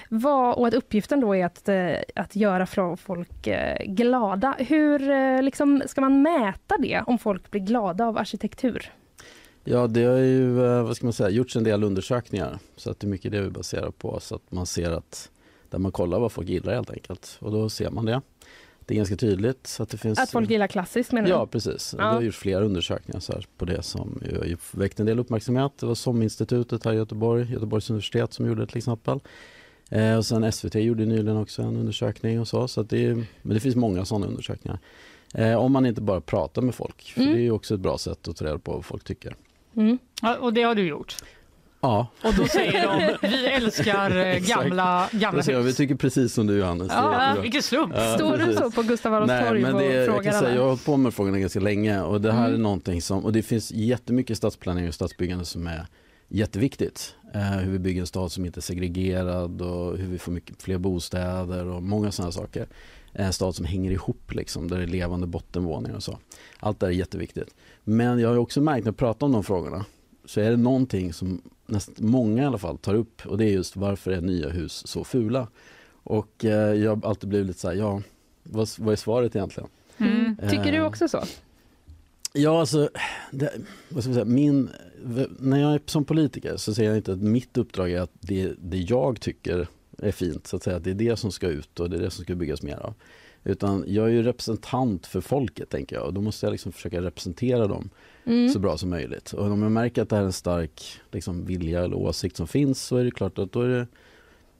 Vad, och att uppgiften då är att, eh, att göra folk eh, glada. Hur liksom, ska man mäta det om folk blir glada av arkitektur? Ja, det har ju vad ska man säga, gjorts en del undersökningar så att det är mycket det vi baserar på så att man ser att där man kollar vad folk gillar helt enkelt och då ser man det. Det är ganska tydligt. Att, det finns, Att folk gillar klassiskt menar Ja, du? precis. Ja. Det har gjort flera undersökningar så här, på det som ju har ju väckt en del uppmärksamhet. Det var SOM-institutet här i Göteborg, Göteborgs universitet som gjorde det till exempel. Eh, och sen SVT gjorde nyligen också en undersökning och så. så att det är, men det finns många sådana undersökningar. Eh, om man inte bara pratar med folk, för Mm. det är ju också ett bra sätt att ta reda på vad folk tycker. Mm. Ja, och det har du gjort. Ja, Och då säger de, vi älskar eh, gamla, gamla ser jag. vi hus. tycker precis som du Johannes. Ja, vilken slump. Ja, Står du precis. så på Gustav Adolfs Nej, torg men och det, jag, frågar kan säga, jag har hållit på med frågorna ganska länge och det här Mm. är någonting som, och det finns jättemycket stadsplanering och stadsbyggande som är jätteviktigt. Eh, hur vi bygger en stad som inte är segregerad och hur vi får mycket fler bostäder och många sådana saker. En stad som hänger ihop liksom, där det är levande bottenvåningar och så. Allt det är jätteviktigt. Men jag har också märkt när jag pratar om de frågorna så är det någonting som nästan många i alla fall tar upp och det är just varför är nya hus så fula? Och eh, jag har alltid blivit lite så här, ja, vad, vad är svaret egentligen? Mm. Tycker du Eh, också så? Ja, alltså, det, vad ska man säga, min, när jag är som politiker så ser jag inte att mitt uppdrag är att det, det jag tycker är fint, så att säga, att det är det som ska ut och det är det som ska byggas mer av. Utan jag är ju representant för folket, tänker jag, och då måste jag liksom försöka representera dem Mm. så bra som möjligt. Och om jag märker att det här är en stark liksom, vilja eller åsikt som finns så är det klart att då är det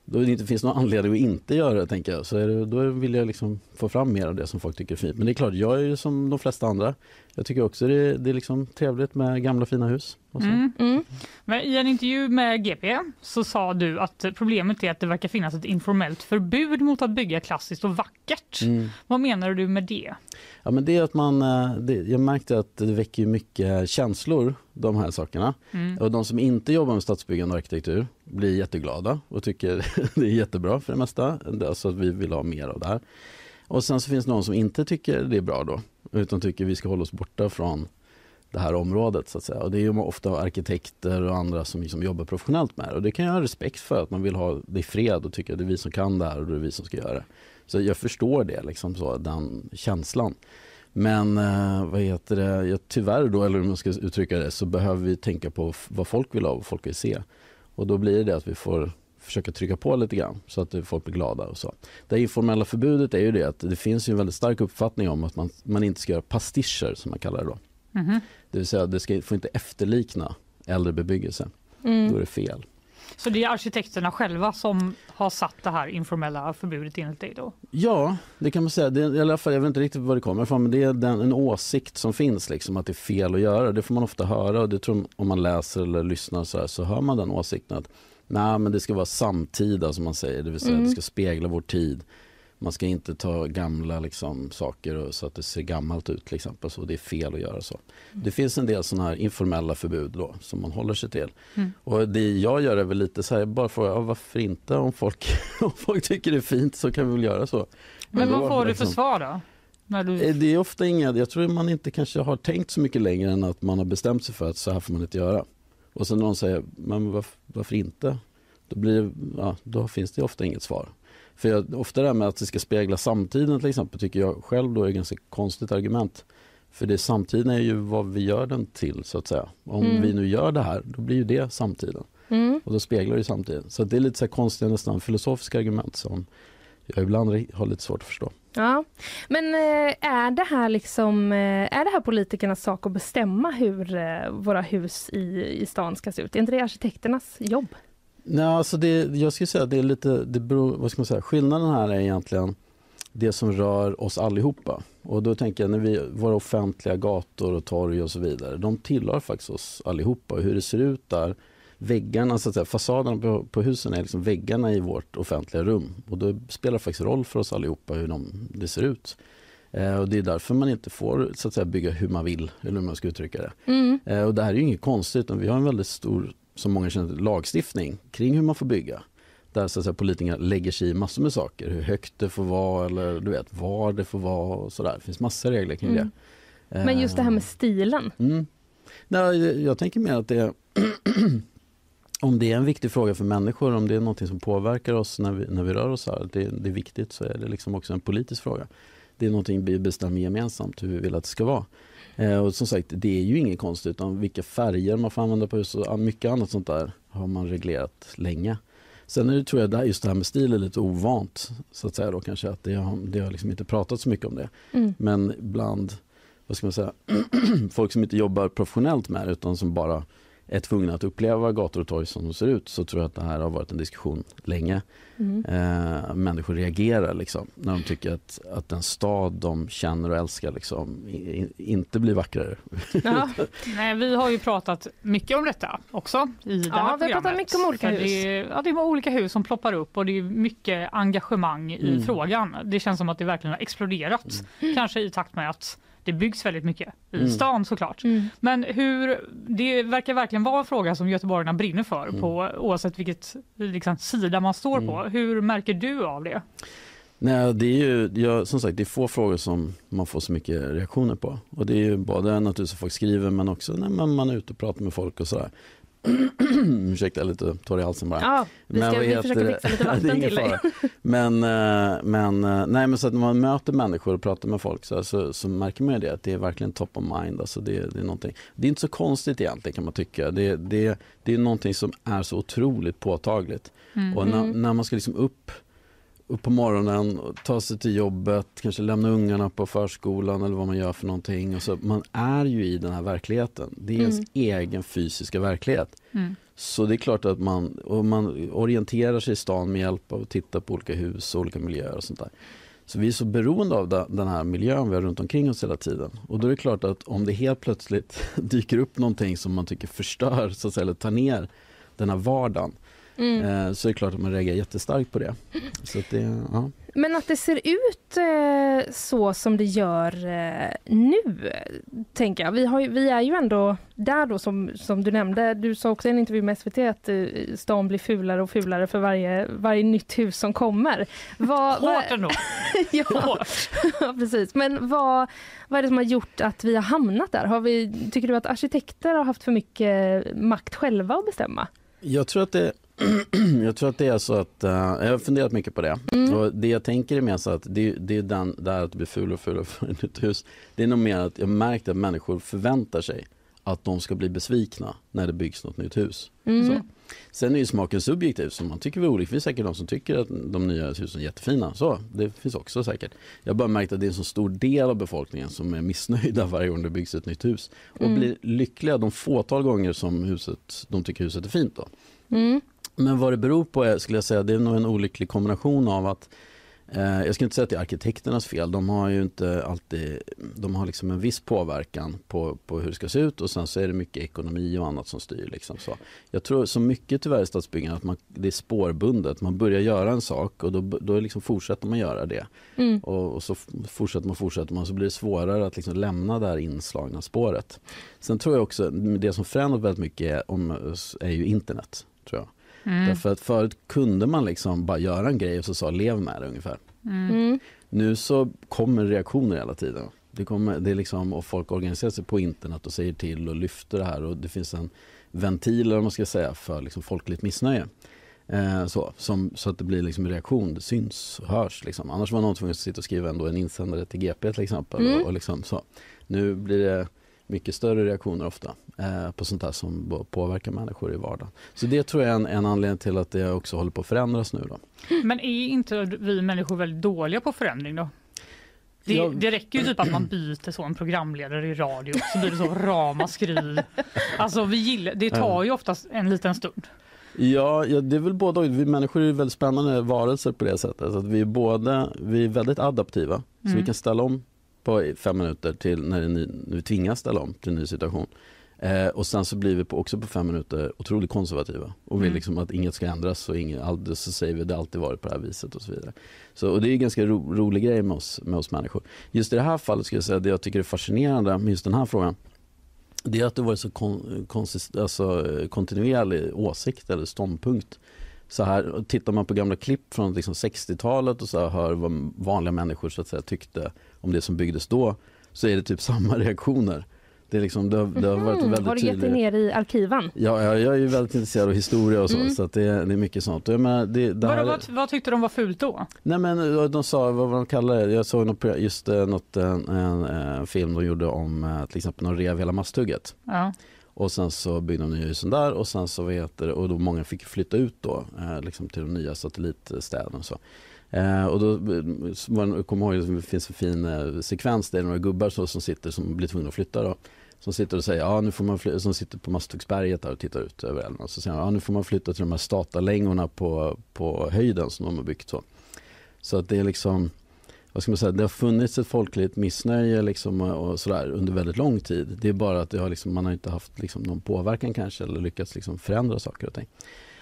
då det inte finns någon anledning att inte göra det, tänker jag. Så är det, då vill jag liksom få fram mer av det som folk tycker är fint. Men det är klart, jag är ju som de flesta andra jag tycker också det, det är liksom trevligt med gamla fina hus. Och så. Mm. Mm. Men I en intervju med GP så sa du att problemet är att det verkar finnas ett informellt förbud mot att bygga klassiskt och vackert. Mm. Vad menar du med det? Ja, men det är att man, eh, det, jag märkte att det väcker mycket känslor, de här sakerna. Mm. Och de som inte jobbar med stadsbyggande och arkitektur blir jätteglada och tycker det är jättebra för det mesta. Alltså att vi vill ha mer av det här. Och sen så finns det någon som inte tycker det är bra då, utan tycker vi ska hålla oss borta från det här området så att säga. Och det är ju ofta arkitekter och andra som liksom jobbar professionellt med det. Och det kan jag ha respekt för att man vill ha det i fred och tycka att det är vi som kan det här och det är vi som ska göra det. Så jag förstår det, liksom så, den känslan. Men eh, vad heter det, ja, tyvärr då, eller hur man ska uttrycka det, så behöver vi tänka på vad folk vill ha och vad folk vill se. Och då blir det att vi får försöka trycka på lite grann så att folk blir glada och så. Det informella förbudet är ju det att det finns en väldigt stark uppfattning om att man, man inte ska göra pastischer som man kallar det då. Mhm. Det vill säga det ska, får inte efterlikna äldre bebyggelse. Då Mm. är det fel. Så det är arkitekterna själva som har satt det här informella förbudet enligt dig då? Ja, det kan man säga. Det är, i alla fall, jag vet inte riktigt var det kommer ifrån men det är den, en åsikt som finns liksom att det är fel att göra. Det får man ofta höra och det tror om man läser eller lyssnar så, här, så hör man den åsikten att nej men det ska vara samtida som man säger, det vill säga Mm. det ska spegla vår tid. Man ska inte ta gamla liksom, saker och, så att det ser gammalt ut till exempel. Så det är fel att göra så. Det finns en del sådana här informella förbud då, som man håller sig till. Mm. Och det jag gör är väl lite så här, bara fråga ja, varför inte om folk, om folk tycker det är fint så kan vi väl göra så. Men då, vad får du för liksom- svar då? Du... Eh, Det är ofta inga, jag tror man inte kanske har tänkt så mycket längre än att man har bestämt sig för att så här får man inte göra. Och sen någon säger, men varför, varför inte? Då, blir, ja, då finns det ofta inget svar. För jag, ofta det här med att det ska spegla samtiden till exempel tycker jag själv då är ett ganska konstigt argument. För det samtiden är ju vad vi gör den till så att säga. Om Mm. vi nu gör det här, då blir ju det samtiden. Mm. Och då speglar det samtiden. Så det är lite så konstiga nästan filosofiska argument som jag ibland har lite svårt att förstå. Ja. Men eh, är det här liksom, eh, är det här politikernas sak att bestämma hur eh, våra hus i, i stan ska se ut? Är inte det arkitekternas jobb? Nej, alltså det, jag skulle säga det är lite, det beror, vad ska man säga, skillnaden här är egentligen det som rör oss allihopa. Och då tänker jag när vi, våra offentliga gator och torg och så vidare, de tillhör faktiskt oss allihopa. Hur det ser ut där, väggarna, så att säga, fasaderna på, på husen är liksom väggarna i vårt offentliga rum. Och då spelar det faktiskt roll för oss allihopa hur de, det ser ut. Eh, och det är därför man inte får så att säga, bygga hur man vill, eller hur man ska uttrycka det. Mm. Eh, och det här är ju inget konstigt, utan vi har en väldigt stor, som många känner till, lagstiftning kring hur man får bygga. Där så att säga, politikerna lägger sig i massor med saker, hur högt det får vara eller du vet var det får vara och sådär. Det finns massor av regler kring Mm. det. Men just det här med Eh, stilen. Mm. Nej, jag- jag tänker mer att det är om det är en viktig fråga för människor, om det är något som påverkar oss när vi, när vi rör oss här, det, det är viktigt så är det liksom också en politisk fråga. Det är någonting vi bestämmer gemensamt hur vi vill att det ska vara. Eh, och som sagt, det är ju inget konstigt utan vilka färger man får använda på hus och mycket annat sånt där har man reglerat länge. Sen är det, tror jag där, just det här med stil är lite ovant så att säga då kanske att det har, det har liksom inte pratat så mycket om det. Mm. Men bland vad ska man säga, folk som inte jobbar professionellt med det utan som bara är tvungna att uppleva gator och torg som de ser ut så tror jag att det här har varit en diskussion länge. Mm. Eh, människor reagerar liksom, när de tycker att, att den stad de känner och älskar liksom, i, i, inte blir vackrare. Ja. Nej, vi har ju pratat mycket om detta också i det Ja, här vi har pratat programmet. mycket om olika hus. Det är, ja, det är olika hus som ploppar upp och det är mycket engagemang i Mm. frågan. Det känns som att det verkligen har exploderat, kanske i takt med att det byggs väldigt mycket i Mm. stan såklart. Mm. Men hur, det verkar verkligen vara en fråga som göteborgarna brinner för Mm. på oavsett vilket liksom, sida man står på. Mm. Hur märker du av det? Nej, det är ju, jag, som sagt, det är få frågor som man får så mycket reaktioner på. Och det är ju både naturligtvis att folk skriver men också när man, man är ute och pratar med folk och sådär. Ursäkta, lite torr i halsen bara. Ja, vi, ska, vad vi fixa lite vatten till dig. Men, eh, men, eh, nej, men så att när man möter människor och pratar med folk så, så, så märker man ju det att det är verkligen top of mind. Alltså det, det, är någonting. det är inte så konstigt egentligen kan man tycka. Det, det, det är någonting som är så otroligt påtagligt. Mm. Och när, Mm. när man ska liksom upp, upp på morgonen, och ta sig till jobbet, kanske lämna ungarna på förskolan eller vad man gör för någonting. Och så, man är ju i den här verkligheten. Det är ens Mm. egen fysiska verklighet. Mm. Så det är klart att man, och man orienterar sig i stan med hjälp av att titta på olika hus och olika miljöer och sånt där. Så vi är så beroende av den här miljön vi har runt omkring oss hela tiden. Och då är det klart att om det helt plötsligt dyker upp någonting som man tycker förstör, så att säga, eller tar ner den här vardagen. Mm. Eh, så är det klart att man reagerar jättestarkt på det. Så att det ja. Men att det ser ut eh, så som det gör eh, nu, tänker jag. Vi, har, vi är ju ändå där då som, som du nämnde. Du sa också i en intervju med SVT att stan blir fulare och fulare för varje, varje nytt hus som kommer. Vad, Hårt ändå. ja, Hårt. precis. Men vad, vad är det som har gjort att vi har hamnat där? Har vi, tycker du att arkitekter har haft för mycket makt själva att bestämma? Jag tror att det jag tror att det är så att, uh, jag har funderat mycket på det. Mm. Och det jag tänker är mer så att det, det är den där att bli ful och ful och för ett hus. Det är nog mer att jag märkt att människor förväntar sig att de ska bli besvikna när det byggs något nytt hus. Mm. Så. Sen är ju smaken subjektiv, så man tycker vi olika. Det finns säkert de som tycker att de nya husen är jättefina. Så, det finns också säkert. Jag har bara märkt att det är en så stor del av befolkningen som är missnöjda varje gång det byggs ett nytt hus. Och mm. blir lyckliga de fåtal gånger som huset, de tycker huset är fint. Då. Mm. Men vad det beror på är, skulle jag säga, det är nog en olycklig kombination av att eh, jag ska inte säga att det är arkitekternas fel. De har ju inte alltid, de har liksom en viss påverkan på, på hur det ska se ut och sen så är det mycket ekonomi och annat som styr. Liksom så. Jag tror så mycket tyvärr i stadsbyggande att man, det är spårbundet. Man börjar göra en sak och då, då liksom fortsätter man göra det. Mm. Och, och, så fortsätter man fortsätter man så blir det svårare att liksom lämna det här inslagna spåret. Sen tror jag också, det som förändrat väldigt mycket är, om, är ju internet. tror jag. Mm. Därför att förut kunde man liksom bara göra en grej och så sa lev med det ungefär. Mm. mm. Nu så kommer reaktioner hela tiden. Det kommer, det är liksom, och folk organiserar sig på internet och säger till och lyfter det här och det finns en ventil man ska säga för liksom folkligt missnöje. Eh, så, som, så att det blir liksom reaktion, det syns och hörs. Liksom. Annars var någon tvungen att sitta och skriva ändå en insändare till GP till exempel. Mm. Och, och liksom, så. Nu blir det mycket större reaktioner ofta eh, på sånt här som påverkar människor i vardagen. Så det tror jag är en, en anledning till att det också håller på att förändras nu. Då. Men är inte vi människor väldigt dåliga på förändring då? Det, ja. det räcker ju typ att man byter så en programledare i radio så blir det så ramaskri. Alltså vi gillar, det tar ju oftast en liten stund. Ja, ja, det är väl både Vi människor är väldigt spännande varelser på det sättet. Att vi, är både, vi är väldigt adaptiva, så mm. vi kan ställa om på fem minuter till när, det ny, vi tvingas ställa om till en ny situation. Eh, och sen så blir vi på, också på fem minuter otroligt konservativa och vill mm. liksom att inget ska ändras och inget, aldrig, så säger vi att det alltid varit på det här viset och så vidare. Så, och det är en ganska ro, rolig grej med oss, med oss människor. Just i det här fallet ska jag säga det jag tycker är fascinerande med just den här frågan det är att det varit så kon, konsist, alltså, kontinuerlig åsikt eller ståndpunkt. Så här, tittar man på gamla klipp från liksom 60-talet och så hör vad vanliga människor så att säga, tyckte om det som byggdes då så är det typ samma reaktioner. Det, är liksom, det, har, det har varit mhm. väldigt Har du gett dig ner i arkiven? Ja, jag, jag är ju väldigt intresserad av historia och så, mm. så att det, det, är mycket sånt. Jag menar, det, det här... vad, vad, tyckte de var fult då? Nej men de sa, vad de kallade det, jag såg något, just eh, något, en, en, en, film de gjorde om eh, till exempel de rev hela masthugget. Ja. Och sen så byggde de nya husen där och sen så vet det, och då många fick flytta ut då eh, liksom till de nya satellitstäderna och så. Eh, och då eh, man kommer ihåg att det finns en fin eh, sekvens där några gubbar så, som sitter som blir tvungna att flytta då. Som sitter och säger, ja nu får man flytta, som sitter på Masthuggsberget där och tittar ut över älven. Och så säger ja nu får man flytta till de här statalängorna på, på höjden som de har byggt så. Så att det är liksom vad ska man säga, det har funnits ett folkligt missnöje liksom och sådär under väldigt lång tid. Det är bara att det har liksom, man har inte haft liksom någon påverkan kanske eller lyckats liksom förändra saker och ting.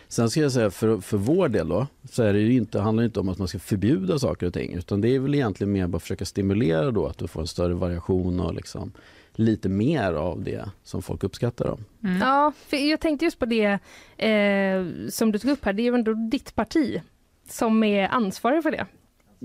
Sen ska jag säga för, för vår del då, så är det ju inte, handlar det inte om att man ska förbjuda saker och ting utan det är väl egentligen mer bara att försöka stimulera då att du får en större variation och liksom lite mer av det som folk uppskattar. Då. Mm. Ja, för jag tänkte just på det eh, som du tog upp här, det är ju ändå ditt parti som är ansvarig för det.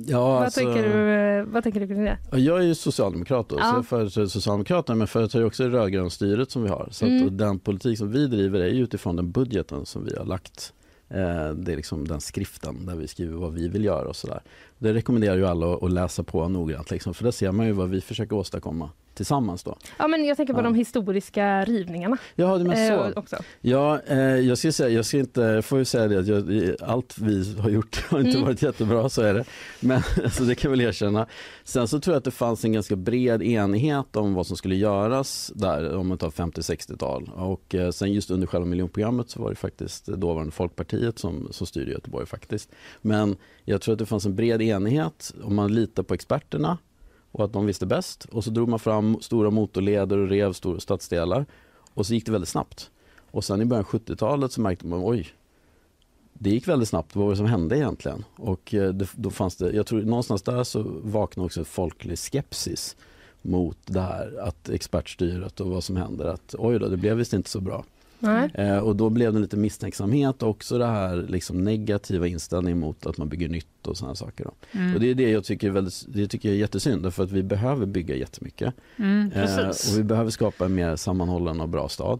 Ja, vad, alltså, tänker du, eh, vad tänker du kring det? Jag är ju socialdemokrat, då, ja. så jag företräder Socialdemokraterna men företräder också det rödgröna styret som vi har. Så mm. den politik som vi driver är utifrån den budgeten som vi har lagt. Eh, det är liksom den skriften där vi skriver vad vi vill göra och sådär. Det rekommenderar ju alla att läsa på noggrant liksom, för där ser man ju vad vi försöker åstadkomma tillsammans då. Ja, men jag tänker på Ja. de historiska rivningarna. Ja, det men så. Eh, också. Ja, eh, jag ska säga, jag ska inte, får ju säga det att jag, allt vi har gjort har inte Mm. varit jättebra, så är det. Men alltså, det kan jag väl erkänna. Sen så tror jag att det fanns en ganska bred enighet om vad som skulle göras där, om man tar 50-60-tal. Och eh, sen just under själva miljonprogrammet så var det faktiskt dåvarande Folkpartiet som, som styrde Göteborg faktiskt. Men jag tror att det fanns en bred enighet om man litar på experterna och att de visste bäst. Och så drog man fram stora motorleder och rev stora stadsdelar. Och så gick det väldigt snabbt. Och sen i början av 70-talet så märkte man oj, det gick väldigt snabbt. Vad var det som hände egentligen? Och eh, det, då fanns det, jag tror någonstans där så vaknade också en folklig skepsis mot det här att expertstyret och vad som händer. Att oj då, det blev visst inte så bra. Eh, och då blev det lite misstänksamhet och också det här liksom negativa inställningen mot att man bygger nytt och sådana saker. Mm. Och det är det jag tycker är, väldigt, det tycker jag är jättesynd därför att vi behöver bygga jättemycket. Mm, Eh, och vi behöver skapa en mer sammanhållen och bra stad.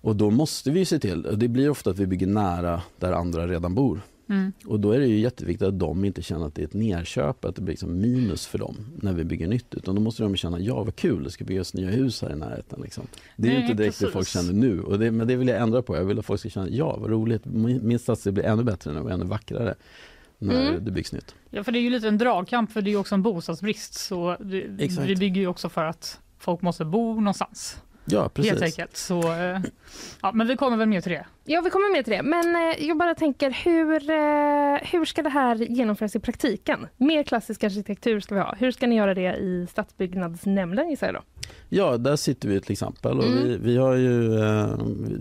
Och då måste vi se till, och det blir ofta att vi bygger nära där andra redan bor. Mm. Och då är det ju jätteviktigt att de inte känner att det är ett nerköp, att det blir liksom minus för dem när vi bygger nytt. Utan då måste de känna, ja vad kul, det ska byggas nya hus här i närheten. Liksom. Det är Nej, inte direkt det precis. folk känner nu. Och det, men det vill jag ändra på. Jag vill att folk ska känna, ja vad roligt, min stadsdel blir ännu bättre nu och ännu vackrare när Mm. det byggs nytt. Ja, för det är ju lite en dragkamp för det är också en bostadsbrist. Så det, vi bygger ju också för att folk måste bo någonstans. Ja, precis. Helt enkelt. Så, eh, ja, men vi kommer väl mer till det. Ja, vi kommer med till det. Men eh, jag bara tänker, hur, eh, hur ska det här genomföras i praktiken? Mer klassisk arkitektur ska vi ha. Hur ska ni göra det i stadsbyggnadsnämnden gissar jag då? Ja, där sitter vi till exempel. Och Mm. vi, vi har ju,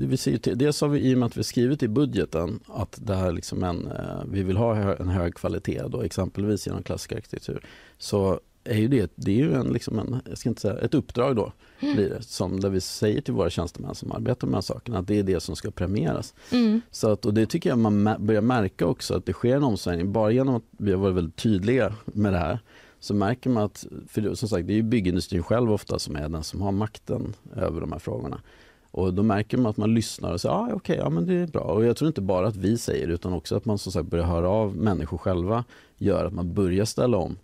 vi ser ju till, dels har vi i och med att vi skrivit i budgeten att det här liksom en, vi vill ha en hög kvalitet då, exempelvis genom klassisk arkitektur. Så är ju det, det är ju en, liksom en, jag ska inte säga, ett uppdrag då blir det, som där vi säger till våra tjänstemän som arbetar med de här sakerna att det är det som ska premieras. Mm. Så att, och det tycker jag man börjar märka också att det sker en omsvängning. Bara genom att vi har varit väldigt tydliga med det här så märker man att, för som sagt det är ju byggindustrin själv ofta som är den som har makten över de här frågorna. Och då märker man att man lyssnar och säger ah, okej, ja men det är bra. Och jag tror inte bara att vi säger utan också att man som sagt börjar höra av människor själva gör att man börjar ställa om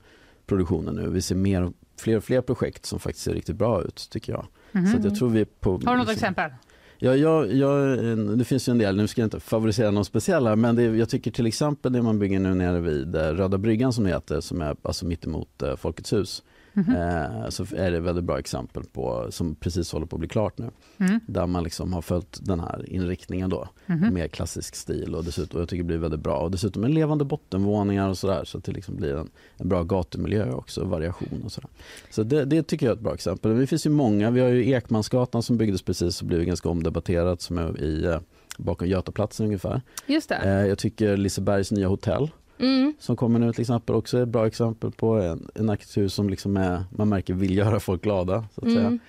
produktionen nu. Vi ser mer, fler och fler projekt som faktiskt ser riktigt bra ut tycker jag. Så att jag tror vi på... Har du något liksom- exempel? Ja, jag, jag, det finns ju en del, nu ska jag inte favorisera någon speciell här, men det, jag tycker till exempel det man bygger nu nere vid eh, Röda bryggan som det heter, som är alltså mittemot eh, Folkets hus. Mhm. Eh, så är det ett väldigt bra exempel på, som precis håller på att bli klart nu. Mm. Där man liksom har följt den här inriktningen då, Mhm. mer klassisk stil och dessutom, jag tycker det blir väldigt bra. Och dessutom en levande bottenvåningar och sådär så att det liksom blir en, en bra gatumiljö också, variation och sådär. Så det, det tycker jag är ett bra exempel. Men det finns ju många, vi har ju Ekmansgatan som byggdes precis och blev ganska omdebatterat som är i, eh, bakom Götaplatsen ungefär. Just det. Eh, jag tycker Lisebergs nya hotell Mm. som kommer nu till exempel också är ett bra exempel på en, en arkitektur som liksom är, man märker vill göra folk glada. Så, att Mm. säga.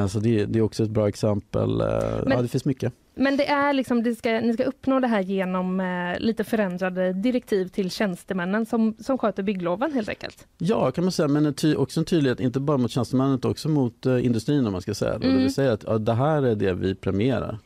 Eh, så det, det är också ett bra exempel. Eh, Men- ja, det finns mycket. Men det är liksom, det ska, ni ska uppnå det här genom eh, lite förändrade direktiv till tjänstemännen som, som sköter byggloven helt enkelt. Ja, kan man säga, men en ty- också en tydlighet, inte bara mot tjänstemännen utan också mot eh, industrin om man ska säga det. Och Det Mm. vill säga att ja, det här är det vi premierar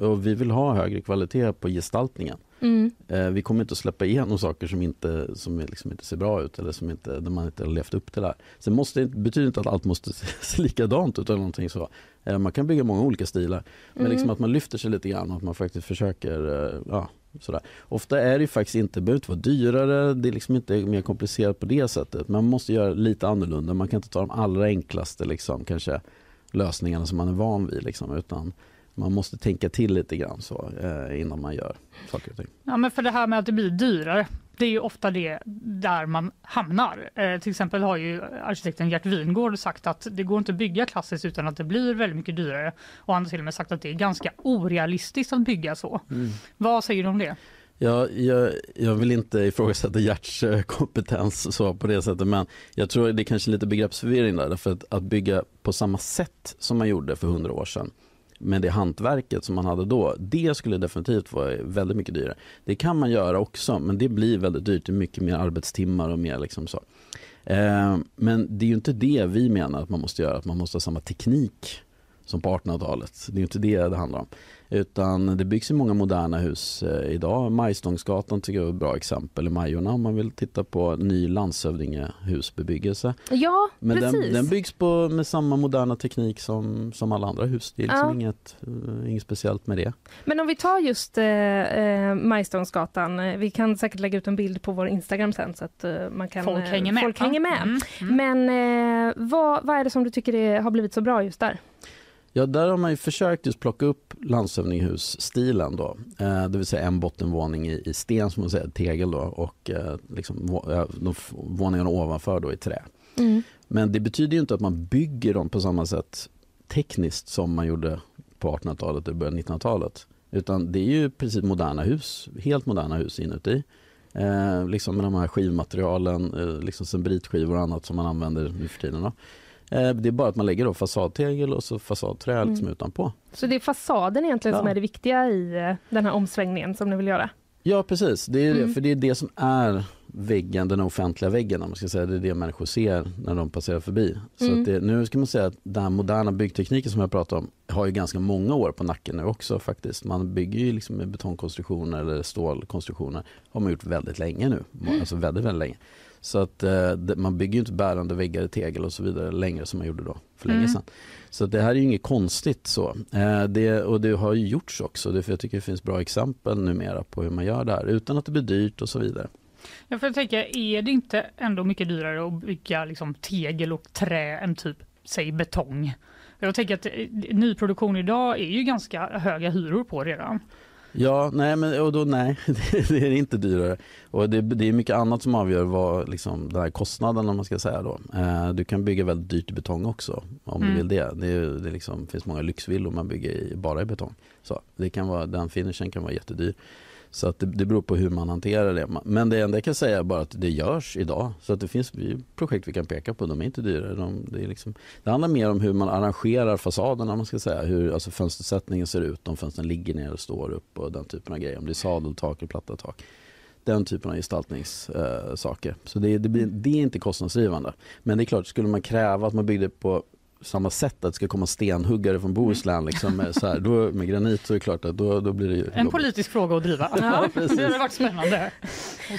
och vi vill ha högre kvalitet på gestaltningen. Mm. Eh, vi kommer inte att släppa igenom saker som inte, som liksom inte ser bra ut eller som inte, där man inte har levt upp till det här. Sen måste, det betyder inte att allt måste se, likadant ut eller någonting så. Eh, man kan bygga många olika stilar. Men Mm. liksom att man lyfter sig lite grann och att man faktiskt försöker eh, ja, sådär. Ofta är det faktiskt inte, behöver inte vara dyrare, det är liksom inte mer komplicerat på det sättet. Man måste göra lite annorlunda, man kan inte ta de allra enklaste liksom, kanske, lösningarna som man är van vid. Liksom, utan man måste tänka till lite grann så, eh, innan man gör saker och ting. Ja, men för det här med att det blir dyrare, det är ju ofta det där man hamnar. Eh, till exempel har ju arkitekten Gert Wingård sagt att det går inte att bygga klassiskt utan att det blir väldigt mycket dyrare. Och han har till och med sagt att det är ganska orealistiskt att bygga så. Vad säger du om det? Ja, jag, jag vill inte ifrågasätta Gerts eh, kompetens så på det sättet men jag tror det är kanske lite begreppsförvirring där därför att, att bygga på samma sätt som man gjorde för hundra år sedan med det hantverket som man hade då, det skulle definitivt vara väldigt mycket dyrare. Det kan man göra också men det blir väldigt dyrt, det är mycket mer arbetstimmar och mer liksom så. Eh, men det är ju inte det vi menar att man måste göra, att man måste ha samma teknik som på 1800-talet. Det är inte det det handlar om. Utan det byggs i många moderna hus eh, idag. Majstångsgatan tycker jag är ett bra exempel i Majorna om man vill titta på ny landshövdingehusbebyggelse. Ja, Men precis. den, den byggs på, med samma moderna teknik som, som alla andra hus. Det är liksom Ja. inget, eh, inget speciellt med det. Men om vi tar just eh, eh, Majstångsgatan, vi kan säkert lägga ut en bild på vår Instagram sen så att eh, man kan, Folk hänger med. Folk hänger med. Mm, mm. Men eh, vad, vad är det som du tycker är, har blivit så bra just där? Ja, där har man ju försökt just plocka upp landshövdingehusstilen då. Eh, det vill säga en bottenvåning i, i sten, som man säger, tegel då och eh, liksom, eh, de våningarna ovanför då i trä. Men det betyder inte att man bygger dem på samma sätt tekniskt som man gjorde på 1800-talet och början av 1900-talet. Utan det är ju precis moderna hus, helt moderna hus inuti. Eh, liksom med de här skivmaterialen, eh, liksom sembritskivor och annat som man använder nu för tiden. Då. Eh, det är bara att man lägger då fasadtegel och så fasadträ liksom utanpå. Så det är fasaden egentligen Ja. som är det viktiga i eh, den här omsvängningen som ni vill göra? Ja precis, det är det, Mm. för det är det som är väggen, den offentliga väggen om man ska säga. Det är det människor ser när de passerar förbi. Så Mm. det, nu ska man säga att den moderna byggtekniken som jag pratar om har ju ganska många år på nacken nu också faktiskt. Man bygger ju liksom med betongkonstruktioner eller stålkonstruktioner. har man gjort väldigt länge nu, alltså väldigt, väldigt länge. Så att eh, man bygger inte bärande väggar i tegel och så vidare längre som man gjorde då för länge Mm. sedan. Så det här är ju inget konstigt så. Eh, det, och det har ju gjorts också, det, för jag tycker det finns bra exempel numera på hur man gör det här utan att det blir dyrt och så vidare. Ja, för jag tänker, är det inte ändå mycket dyrare att bygga liksom, tegel och trä än typ, säg betong? Jag tänker att eh, nyproduktion idag är ju ganska höga hyror på redan. Ja, nej, men och då, nej, det, det är inte dyrare. Och det, det är mycket annat som avgör vad liksom, den här kostnaden om man ska säga då. Eh, du kan bygga väldigt dyrt i betong också om Mm. du vill det. Det, det liksom, finns många lyxvillor man bygger i, bara i betong. Så det kan vara, den finishen kan vara jättedyr. Så att det, det beror på hur man hanterar det. Men det enda jag kan säga är bara att det görs idag. Så att det finns projekt vi kan peka på. De är inte dyrare. De, det, är liksom, det handlar mer om hur man arrangerar fasaderna. Man ska säga. Hur alltså fönstersättningen ser ut. Om fönstren ligger ner och står upp och den typen av grejer. Om det är sadeltak eller platta tak. Den typen av gestaltningssaker. Eh, så det, det, blir, det är inte kostnadsdrivande. Men det är klart, skulle man kräva att man byggde på samma sätt att det ska komma stenhuggare från Bohuslän liksom, med, så här, då, med granit så är det klart att då, då blir det ju En jobbigt. politisk fråga att driva. Ja, precis. det hade varit spännande.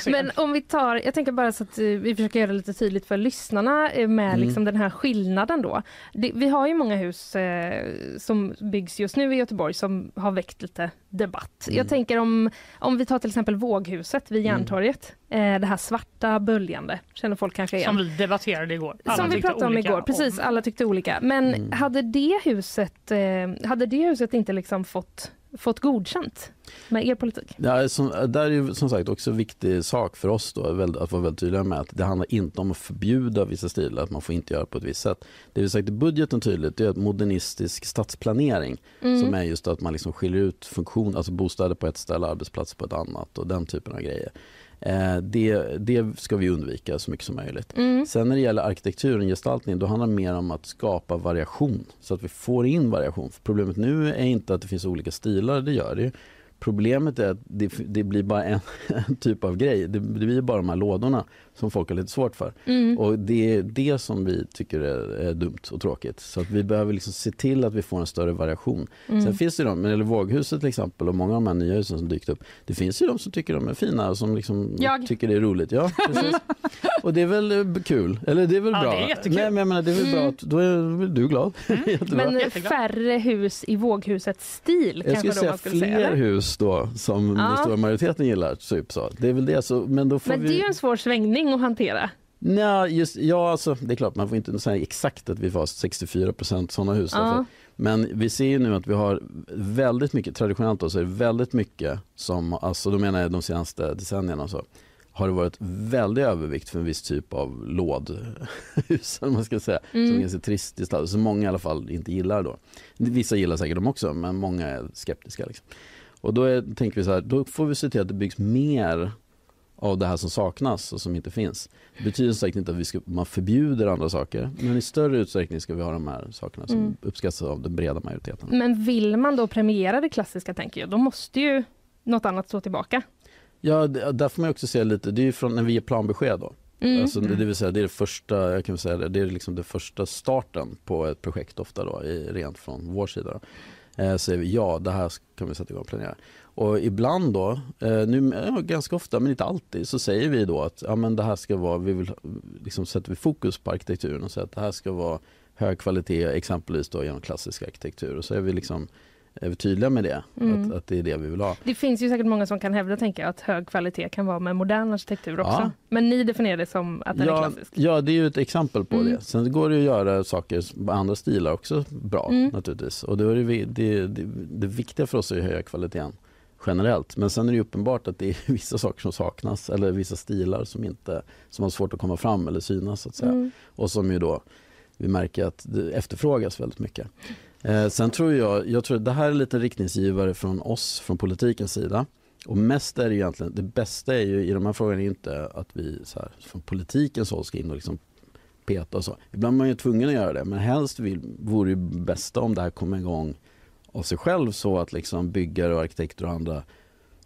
Men om vi tar, jag tänker bara så att eh, vi försöker göra det lite tydligt för lyssnarna eh, med Mm. liksom den här skillnaden då. Det, vi har ju många hus eh, som byggs just nu i Göteborg som har väckt lite debatt. Mm. Jag tänker om, om vi tar till exempel Våghuset vid Mm. Järntorget. Eh, det här svarta böljande känner folk kanske igen. Som vi debatterade igår. Alla Som vi pratade om igår, precis alla tyckte olika. Men Mm. hade det huset, eh, hade det huset inte liksom fått, fått godkänt med er politik? Ja, som, där är ju som sagt också en viktig sak för oss då, att vara väldigt tydliga med att det handlar inte om att förbjuda vissa stilar, att man får inte göra på ett visst sätt. Det vi sagt i budgeten tydligt det är att modernistisk stadsplanering Mm. som är just att man liksom skiljer ut funktion, alltså bostäder på ett ställe, arbetsplatser på ett annat och den typen av grejer. Eh, det, det ska vi undvika så mycket som möjligt. Mm. Sen när det gäller arkitekturen, gestaltning, då handlar det mer om att skapa variation så att vi får in variation. För problemet nu är inte att det finns olika stilar, det gör det. Problemet är att det, det blir bara en, en typ av grej. Det, det blir bara de här lådorna som folk har lite svårt för. Mm. Och det är det som vi tycker är, är dumt och tråkigt. Så att vi behöver liksom se till att vi får en större variation. Mm. Sen finns det de, eller Våghuset till exempel och många av de här nya husen som dykt upp. Det finns ju de som tycker de är fina och som liksom Jag. tycker det är roligt. Ja, precis. och det är väl eh, kul, eller det är väl Ja, bra. det är jättekul. Nej, men jag menar, det är väl bra Mm. att då är väl du glad. Jättebra. Men Jätteglad. färre hus i Våghusets stil jag kanske då säga skulle fler säga. eller? hus då som Ja. den stora majoriteten gillar. Typ så. Det är väl det. Så, men då får Men vi... det är ju en svår svängning att hantera. Nej, just, ja, alltså, det är klart man får inte säga exakt att vi får 64 procent sådana hus. Ja. Men vi ser ju nu att vi har väldigt mycket, traditionellt då, så är det väldigt mycket som, alltså då menar jag de senaste decennierna så, har det varit väldig övervikt för en viss typ av lådhus, man ska säga, Mm. som är ganska trist gestaltat, som många i alla fall inte gillar då. Vissa gillar säkert dem också, men många är skeptiska. Liksom. Och då är, tänker vi så här, då får vi se till att det byggs mer av det här som saknas och som inte finns. Det betyder säkert inte att vi ska, man förbjuder andra saker, men i större utsträckning ska vi ha de här sakerna som Mm. uppskattas av den breda majoriteten. Men vill man då premiera det klassiska tänker jag, då måste ju något annat stå tillbaka. Ja, det- där får man också se lite, det är från när vi ger planbesked då. Mm. Alltså, det, det vill säga det är det första, jag kan säga det, det är liksom det första starten på ett projekt ofta då, i, rent från vår sida. Då. Eh, säger vi ja, det här kan vi sätta igång och planera. Och ibland då, eh, nu, ja, ganska ofta men inte alltid, så säger vi då att ja, men det här ska vara, vi vill, liksom sätter vi fokus på arkitekturen och säger att det här ska vara hög kvalitet, exempelvis då genom klassisk arkitektur. Och så är vi liksom är tydliga med det, Mm. att, att det är det vi vill ha. Det finns ju säkert många som kan hävda tänker jag, att hög kvalitet kan vara med modern arkitektur också. Ja. Men ni definierar det som att den är Ja, klassisk. ja, det är ju ett exempel på Mm. det. Sen går det att göra saker på andra stilar också bra Mm. naturligtvis. Och då är det, det, det, det viktiga för oss är att höja kvaliteten generellt. Men sen är det uppenbart att det är vissa saker som saknas eller vissa stilar som inte som har svårt att komma fram eller synas så att säga. Mm. Och som ju då vi märker att det efterfrågas väldigt mycket. Eh, sen tror jag, jag tror att det här är lite riktningsgivare från oss, från politikens sida. Och mest är det egentligen, det bästa är ju i de här frågorna är inte att vi så här, från politikens håll ska in och liksom peta och så. Ibland är man ju tvungen att göra det, men helst vill, vore det bästa om det här kom igång av sig själv så att liksom byggare och arkitekter och andra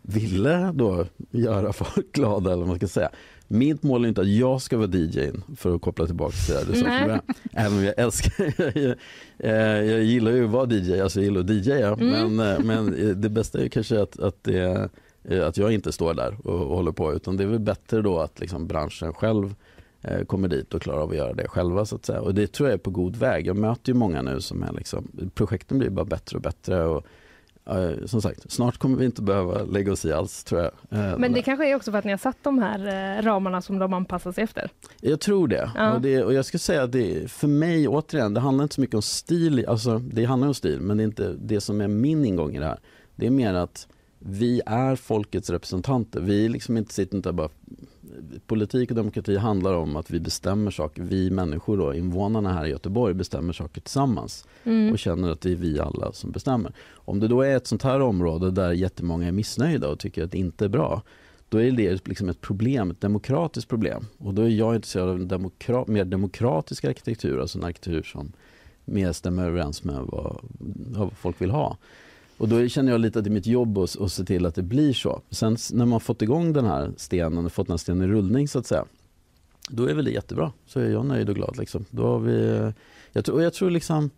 ville då göra folk glada eller vad man ska säga. Mitt mål är inte att jag ska vara DJ för att koppla tillbaka till det. från början. Även om jag älskar, jag, jag, jag gillar ju att vara DJ, alltså jag gillar att DJa. Mm. Men, eh, men det bästa är kanske att, att, det, eh, att jag inte står där och, och håller på. Utan det är väl bättre då att liksom branschen själv eh, kommer dit och klarar av att göra det själva så att säga. Och det tror jag är på god väg. Jag möter ju många nu som är liksom, projekten blir bara bättre och bättre. Och, eh, som sagt, snart kommer vi inte behöva lägga oss i alls tror jag. Eh, Men det kanske är också för att ni har satt de här eh, ramarna som de anpassar sig efter. Jag tror det. Och, det och jag skulle säga att det, för mig, återigen, det handlar inte så mycket om stil. Alltså, det handlar om stil, men det är inte det som är min ingång i det här. Det är mer att vi är folkets representanter. Vi liksom inte sitter inte bara... Politik och demokrati handlar om att vi bestämmer saker. Vi människor, då, invånarna här i Göteborg, bestämmer saker tillsammans Mm. och känner att det är vi alla som bestämmer. Om det då är ett sånt här område där jättemånga är missnöjda och tycker att det inte är bra, då är det liksom ett problem, ett demokratiskt problem. Och då är jag intresserad av en demokra- mer demokratisk arkitektur, alltså en arkitektur som mer stämmer överens med vad, vad folk vill ha. Och då känner jag lite att det är mitt jobb att, att se till att det blir så. Sen när man fått igång den här stenen och fått den här stenen i rullning så att säga, då är väl det jättebra. Så är jag nöjd och glad. Liksom. Då har vi, jag, tror, och jag tror liksom,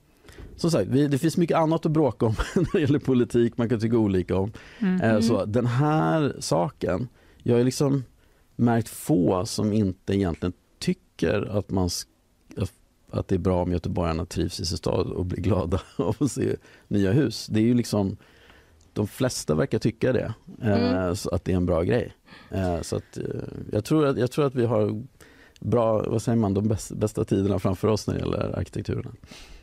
som sagt, vi, det finns mycket annat att bråka om när det gäller politik, man kan tycka olika om. Mm. Eh, Så den här saken, jag har liksom märkt få som inte egentligen tycker att, man, sk- att- det är bra om göteborgarna trivs i sin stad och blir glada av att se nya hus. Det är ju liksom, de flesta verkar tycka det, eh, Mm. så att det är en bra grej. Eh, Så att, eh, jag, tror att, jag tror att vi har bra, vad säger man, de bästa, bästa tiderna framför oss när det gäller arkitekturen.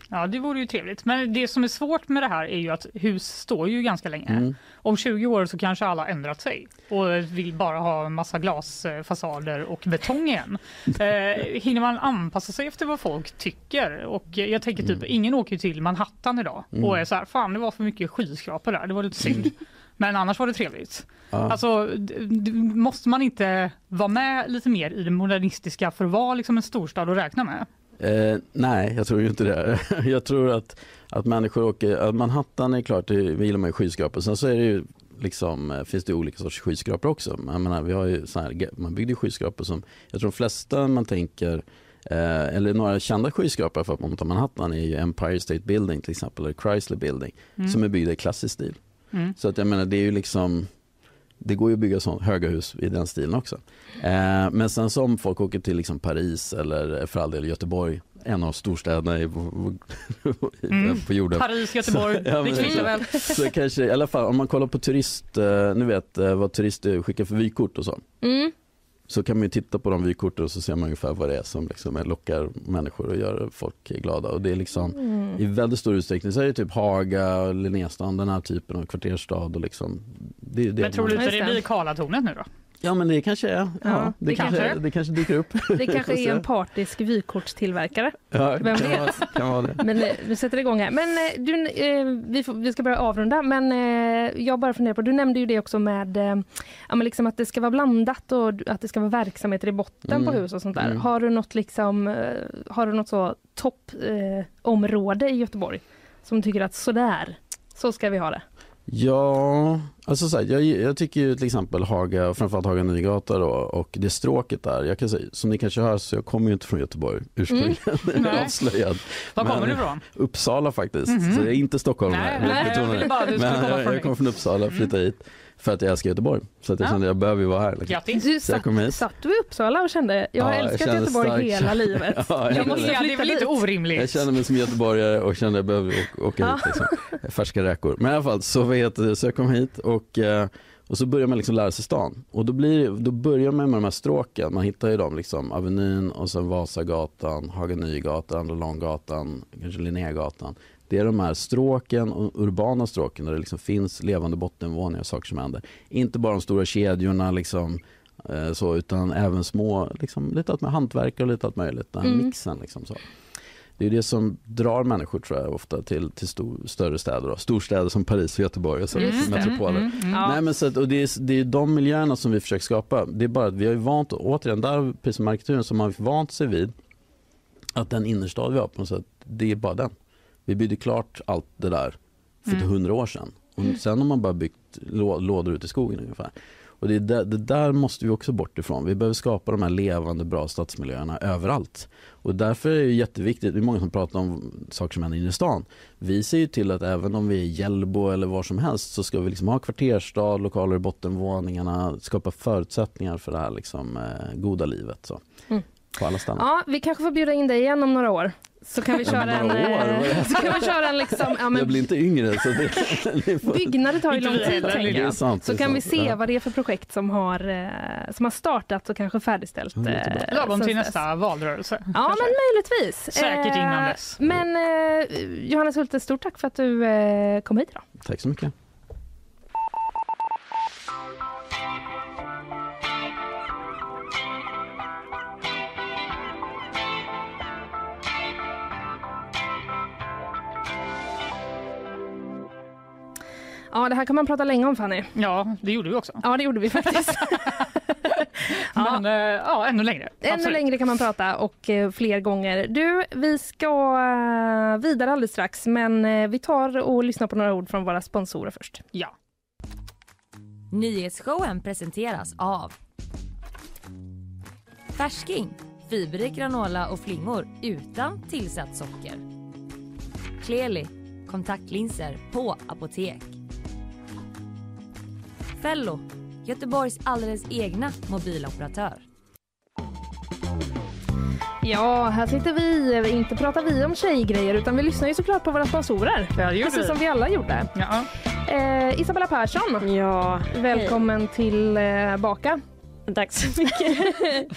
Ja, det vore ju trevligt. Men det som är svårt med det här är ju att hus står ju ganska länge. Mm. Om 20 år så kanske alla ändrat sig och vill bara ha en massa glasfasader och betong igen. Eh, hinner man anpassa sig efter vad folk tycker? Och jag tänker typ, ingen åker ju till Manhattan idag Mm. och är så här, fan det var för mycket skyskrapor där, det var lite synd. Men annars var det trevligt. Ja. Alltså, måste man inte vara med lite mer i det modernistiska för att vara liksom en storstad att räkna med? Eh, nej, jag tror ju inte det. Jag tror att, att människor åker, att Manhattan är klart, det gillar man ju skyskrapor. Sen så är det ju liksom, eh, finns det olika sorts skyskrapor också. Jag menar, vi har ju sån här, man byggde ju skyskrapor som, jag tror de flesta man tänker Eh, eller några kända skyskrapor för att man tar Manhattan är ju Empire State Building till exempel, eller Chrysler Building, Mm. som är byggda i klassisk stil. Mm. Så att jag menar, det är ju liksom det går ju att bygga sån, höga hus i den stilen också. Eh, men sen som folk åker till liksom Paris eller för all del Göteborg, en av storstäderna i, på, Mm. på jorden. Paris, Göteborg, Ja, men det kvittar väl. Så kanske, i alla fall om man kollar på turist, eh, ni vet eh, vad turister skickar för vykort och så. Mm. Så kan man ju titta på de vykorten och så ser man ungefär vad det är som liksom lockar människor och gör folk glada. Och det är liksom Mm. i väldigt stor utsträckning så är det typ Haga, Linnéstan, den här typen av kvarterstad och liksom. Det, det Men tror du inte det. blir Karlatornet nu då? Ja men det kanske är, ja, Ja, det, det kanske, kanske. det kanske dyker upp. Det kanske är en partisk vykortstillverkare. Ja, Vem kan vet? Vara, kan vara det. Men eh, vi sätter igång här. Men eh, du, eh, vi, får, vi ska börja avrunda, men jag bara funderar på, du nämnde ju det också med ja, men liksom att det ska vara blandat och att det ska vara verksamheter i botten på Mm. hus och sånt där. Mm. Har du något liksom, har du något så toppområde eh, område i Göteborg som tycker att sådär, så ska vi ha det? Ja, Alltså så här, jag, jag tycker ju till exempel Haga, framförallt Haga Nygata då, och det stråket där. Jag kan säga, som ni kanske hör så jag kommer ju inte från Göteborg ursprungligen. Mm. avslöjad. Var kommer du ifrån? Uppsala faktiskt. Mm -hmm. Så jag är inte stockholmare. Nej, nej, jag ville bara du Men jag, jag kommer från Uppsala, flyttade mm. hit. För att jag älskar Göteborg. Så att jag ja. kände att jag behöver ju vara här. Liksom. Grattis. Du satt, satt du i Uppsala och kände, jag har ja, älskat jag Göteborg stark. hela livet. ja, jag, jag måste flytta Det är väl inte orimligt? Jag kände mig som göteborgare och kände att jag behöver åka hit. Liksom. Färska räkor. Men i alla fall, så, vet, så jag kom hit och eh, och så börjar man liksom lära sig stan. Och då, blir, då börjar man med de här stråken. Man hittar ju dem, liksom, Avenyn och sen Vasagatan, Haga Nygatan, Långgatan, kanske Linnégatan. Det är de här stråken, och urbana stråken där det liksom finns levande bottenvåningar och saker som händer. Inte bara de stora kedjorna liksom, eh, så, utan även små, liksom, lite allt med hantverkare och lite allt möjligt. Den här mm. mixen. Liksom, så. Det är det som drar människor tror jag ofta till, till stor, större städer. Då. Storstäder som Paris och Göteborg och så, mm. metropoler. Mm, mm, Nej, men så, och det, är, det är de miljöerna som vi försöker skapa. Det är bara att vi har ju vant, återigen, där precis som arkitekturen, så har vant sig vid att den innerstad vi har på något sätt, det är bara den. Vi byggde klart allt det där för mm. hundra år sedan. Och sen har man bara byggt lådor ute i skogen ungefär. Och det, där, det där måste vi också bort ifrån. Vi behöver skapa de här levande bra stadsmiljöerna överallt. Och därför är det jätteviktigt, det är många som pratar om saker som händer inne i stan. Vi ser ju till att även om vi är i Hjällbo eller var som helst så ska vi liksom ha kvarterstad, lokaler i bottenvåningarna, skapa förutsättningar för det här liksom, eh, goda livet. Så. Mm. På alla ställen. Ja, vi kanske får bjuda in dig igen om några år. Så kan vi köra en... År, så kan vi köra en liksom, ja, men, jag blir inte yngre. Så det, får... Byggnader tar ju lång tid tänker jag. Sant, så kan vi se ja. vad det är för projekt som har, eh, som har startat och kanske färdigställt. Mm, Lagom till nästa valrörelse. Ja kanske. men möjligtvis. Säkert innan eh, dess. Men eh, Johannes Hulte, stort tack för att du eh, kom hit idag. Tack så mycket. Ja, det här kan man prata länge om Fanny. Ja, det gjorde vi också. Ja, det gjorde vi faktiskt. Men ja. Eh, ja, ännu längre. Ännu Absolut. längre kan man prata och eh, fler gånger. Du, vi ska eh, vidare alldeles strax, men vi tar och lyssnar på några ord från våra sponsorer först. Ja. Nyhetsshowen presenteras av Färsking, fiberrik granola och flingor utan tillsatt socker. Kleli, kontaktlinser på apotek. Fello, Göteborgs alldeles egna mobiloperatör. Ja, här sitter vi. Inte pratar vi om tjejgrejer utan vi lyssnar ju såklart på våra sponsorer. Ja, det Precis vi. som vi alla gjorde. Ja. Eh, Isabella Persson, ja, välkommen hej. tillbaka. Eh, Tack så mycket.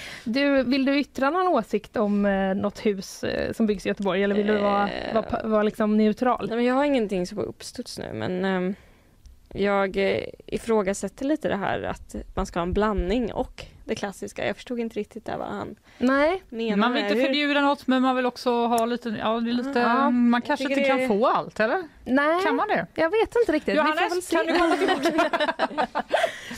du, vill du yttra någon åsikt om eh, något hus eh, som byggs i Göteborg eller vill du vara, vara, vara liksom neutral? jag har ingenting som på uppstuds nu men eh, jag eh, ifrågasätter lite det här att man ska ha en blandning och det klassiska. Jag förstod inte riktigt där vad han Nej. menar. Man vill inte förbjuda något men man vill också ha lite, ja, lite ja, man kanske inte kan det... få allt eller? Nej, kan man det? Jag vet inte riktigt. Johannes, kan du komma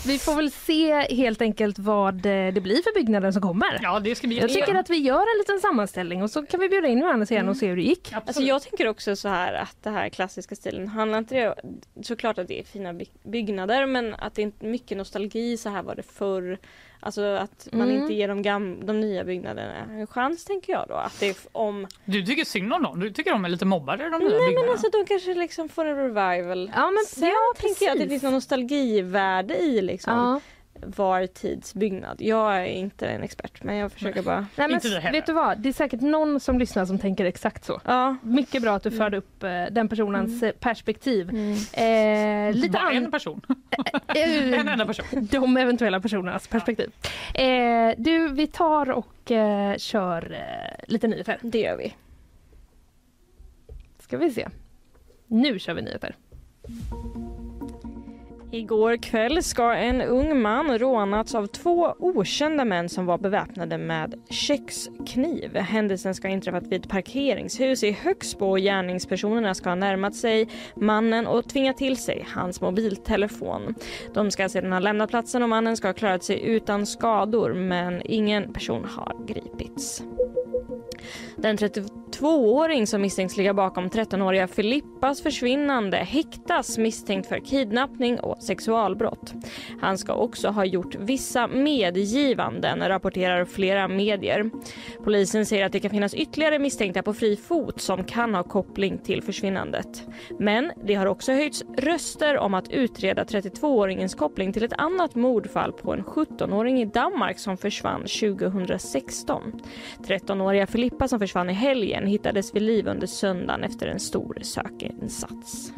vi får väl se helt enkelt vad det blir för byggnader som kommer. Ja, det ska bli jag tycker att vi gör en liten sammanställning och så kan vi bjuda in Johannes igen och se hur det gick. Alltså jag tänker också så här att det här klassiska stilen handlar inte det såklart att det är fina byggnader men att det är mycket nostalgi så här var det förr Alltså att man mm. inte ger de, gam- de nya byggnaderna en chans tänker jag då. Att det om... Du tycker synd om dem? Du tycker de är lite mobbade de nya Nej byggnaderna? men alltså de kanske liksom får en revival. Ja men Sen ja, tänker jag att det finns någon nostalgivärde i liksom. Ja var tids byggnad. Jag är inte en expert men jag försöker bara... Nej, men, vet du vad, det är säkert någon som lyssnar som tänker exakt så. Ja. Mycket bra att du mm. förde upp eh, den personens mm. perspektiv. Mm. Eh, lite Bara en person? Eh, en enda person? De eventuella personernas perspektiv. Eh, du, vi tar och eh, kör eh, lite nyheter. Det gör vi. Ska vi se. Nu kör vi nyheter. Igår kväll ska en ung man rånats av två okända män som var beväpnade med kökskniv. Händelsen ska ha inträffat vid ett parkeringshus i Högsbo gärningspersonerna ska ha närmat sig mannen och tvingat till sig hans mobiltelefon. De ska sedan ha lämnat platsen och mannen ska ha klarat sig utan skador men ingen person har gripits. Den 32-åring som misstänks ligga bakom 13-åriga Filippas försvinnande häktas misstänkt för kidnappning och sexualbrott. Han ska också ha gjort vissa medgivanden, rapporterar flera medier. Polisen säger att det kan finnas ytterligare misstänkta på fri fot som kan ha koppling till försvinnandet. Men det har också höjts röster om att utreda 32-åringens koppling till ett annat mordfall på en 17-åring i Danmark som försvann 2016. 13-åriga Filippa som försvann i helgen hittades vid liv under söndagen efter en stor sökinsats.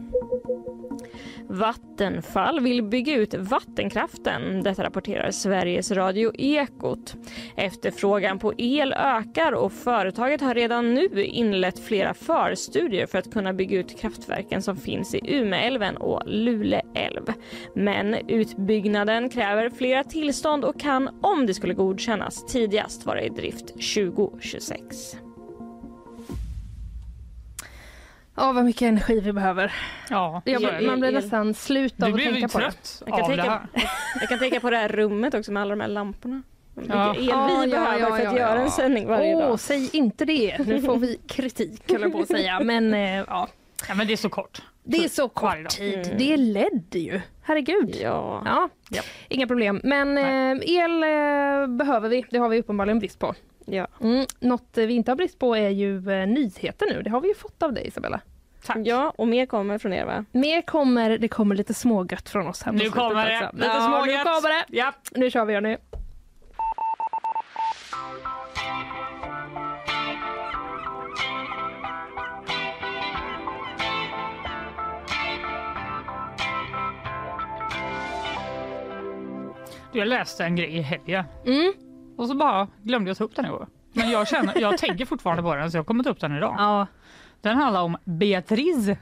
Vattenfall vill bygga ut vattenkraften. Detta rapporterar Sveriges Radio Ekot. Efterfrågan på el ökar och företaget har redan nu inlett flera förstudier för att kunna bygga ut kraftverken som finns i Umeälven och Luleälv. Men utbyggnaden kräver flera tillstånd och kan, om det skulle godkännas, tidigast vara i drift 2026. Ja, vad mycket energi vi behöver. Ja, Jag, det. man blir el. nästan slut av Du att tänka på det. trött Jag kan av det tänka- här. Jag kan tänka på det här rummet också med alla de här lamporna. Mycket Ja. el vi Ja, ja, behöver ja, för att ja, göra ja. en sändning varje Åh, dag. säg inte det. Nu får vi kritik, höll jag på att säga. Men eh, ja, Ja, men det är så kort. Det är så kort dag. tid. Mm. Det är LED ju. Herregud. Ja. Ja, Ja. inga problem. Men eh, el eh, behöver vi. Det har vi uppenbarligen brist på. ja. Mm. Något vi inte har brist på är ju eh, nyheter nu. Det har vi ju fått av dig Isabella. Tack. Ja, och mer kommer från er va? Mer kommer, det kommer lite smågött från oss här Nu kommer det. Lite ja, smågött. Nu kommer det. Ja. Nu kör vi hörni. Jag läste en grej i helgen Mm. och så bara glömde jag ta upp den igår. Men jag, känner, jag tänker fortfarande på den så jag kommer ta upp den idag. Ja. Den handlar om Beatrice,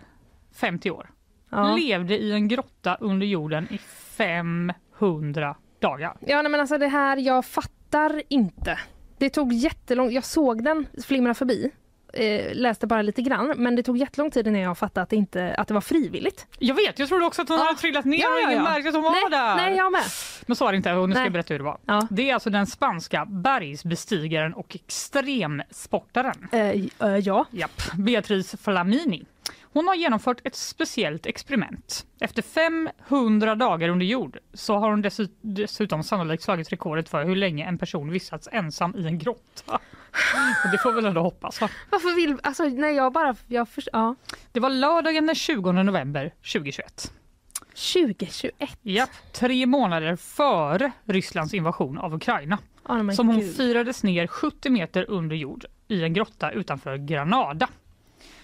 50 år. Ja. Levde i en grotta under jorden i 500 dagar. Ja, nej, men alltså det här, jag fattar inte. Det tog jättelång Jag såg den flimra förbi. Eh, läste bara lite grann, men det tog jättelång tid innan jag fattade att det, inte, att det var frivilligt. Jag vet, jag trodde också att hon Ja. hade trillat ner Ja, och ja, ingen märkte att hon var nej, där. nej, jag med. Men så var det inte och nu ska jag berätta hur det var. Ja. Det är alltså den spanska bergsbestigaren och extremsportaren Eh, eh, ja. Japp, Beatrice Flamini. Hon har genomfört ett speciellt experiment. Efter 500 dagar under jord så har hon dessu- dessutom sannolikt slagit rekordet för hur länge en person vistats ensam i en grotta. Det får väl ändå hoppas va? Varför vill... Alltså, nej, jag bara... Jag för, ja. Det var lördagen den 20 november 2021. 2021. Japp, tre månader före Rysslands invasion av Ukraina. Oh, som hon gud. firades ner 70 meter under jord i en grotta utanför Granada.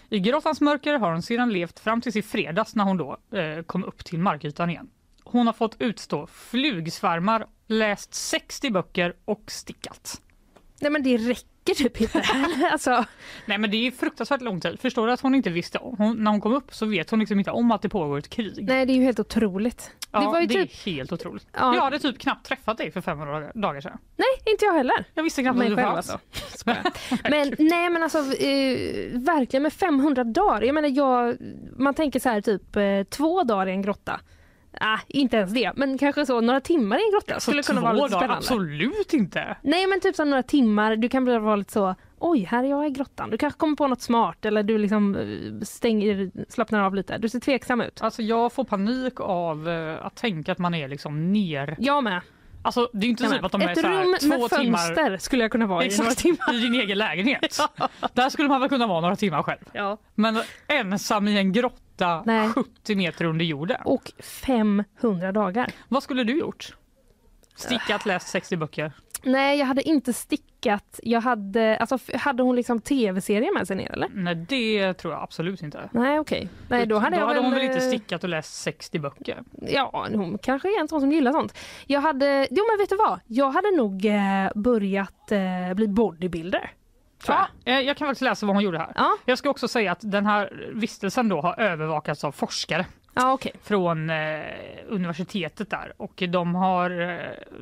I grottans mörker har hon sedan levt fram till i fredags när hon då eh, kom upp till markytan igen. Hon har fått utstå flugsvärmar, läst 60 böcker och stickat. Nej, men det räcker typ inte. alltså, Nej men det är fruktansvärt lång tid. Förstår du att hon inte visste hon, när hon kom upp så vet hon liksom inte om att det pågår ett krig. nej, det är ju helt otroligt. ja, det var ju typ... är helt otroligt. Ja. Jag hade typ knappt träffat dig för 500 dagar sedan. Nej, inte jag heller. Jag visste knappt att du fanns. alltså. Men nej men alltså eh, verkligen med 500 dagar. Jag menar jag, man tänker så här typ eh, två dagar i en grotta. Ah, inte ens det, men kanske så några timmar i en grotta skulle Så kunna vara lite dagar? spännande. Absolut inte. Nej men typ så några timmar, du kan bli vara lite så Oj, här är jag i grottan. Du kanske kommer på något smart eller du liksom eh, stänger, slappnar av lite. Du ser tveksam ut. Alltså jag får panik av eh, att tänka att man är liksom ner. Jag med. Alltså det är inte Jag typ att de är Ett så här, rum två med timmar fönster skulle jag kunna vara i några timmar. i din egen lägenhet. Där skulle man väl kunna vara några timmar själv. Ja. Men ensam i en grotta Nej. 70 meter under jorden. Och 500 dagar. Vad skulle du gjort? Stickat, läst 60 böcker. Nej, jag hade inte stickat. Jag hade, alltså, hade hon liksom tv-serier med sig ner eller? Nej det tror jag absolut inte. Nej, okej. Nej, då hade jag väl... hon väl inte eh, stickat och läst 60 böcker. Ja, hon kanske är en sån som gillar sånt. Jag hade, jo men vet du vad? Jag hade nog eh, börjat eh, bli bodybuilder. Ja, jag kan faktiskt läsa vad hon gjorde här. Ja, Jag ska också säga att den här vistelsen då har övervakats av forskare. Ja okej. från eh, universitetet där och de har, eh,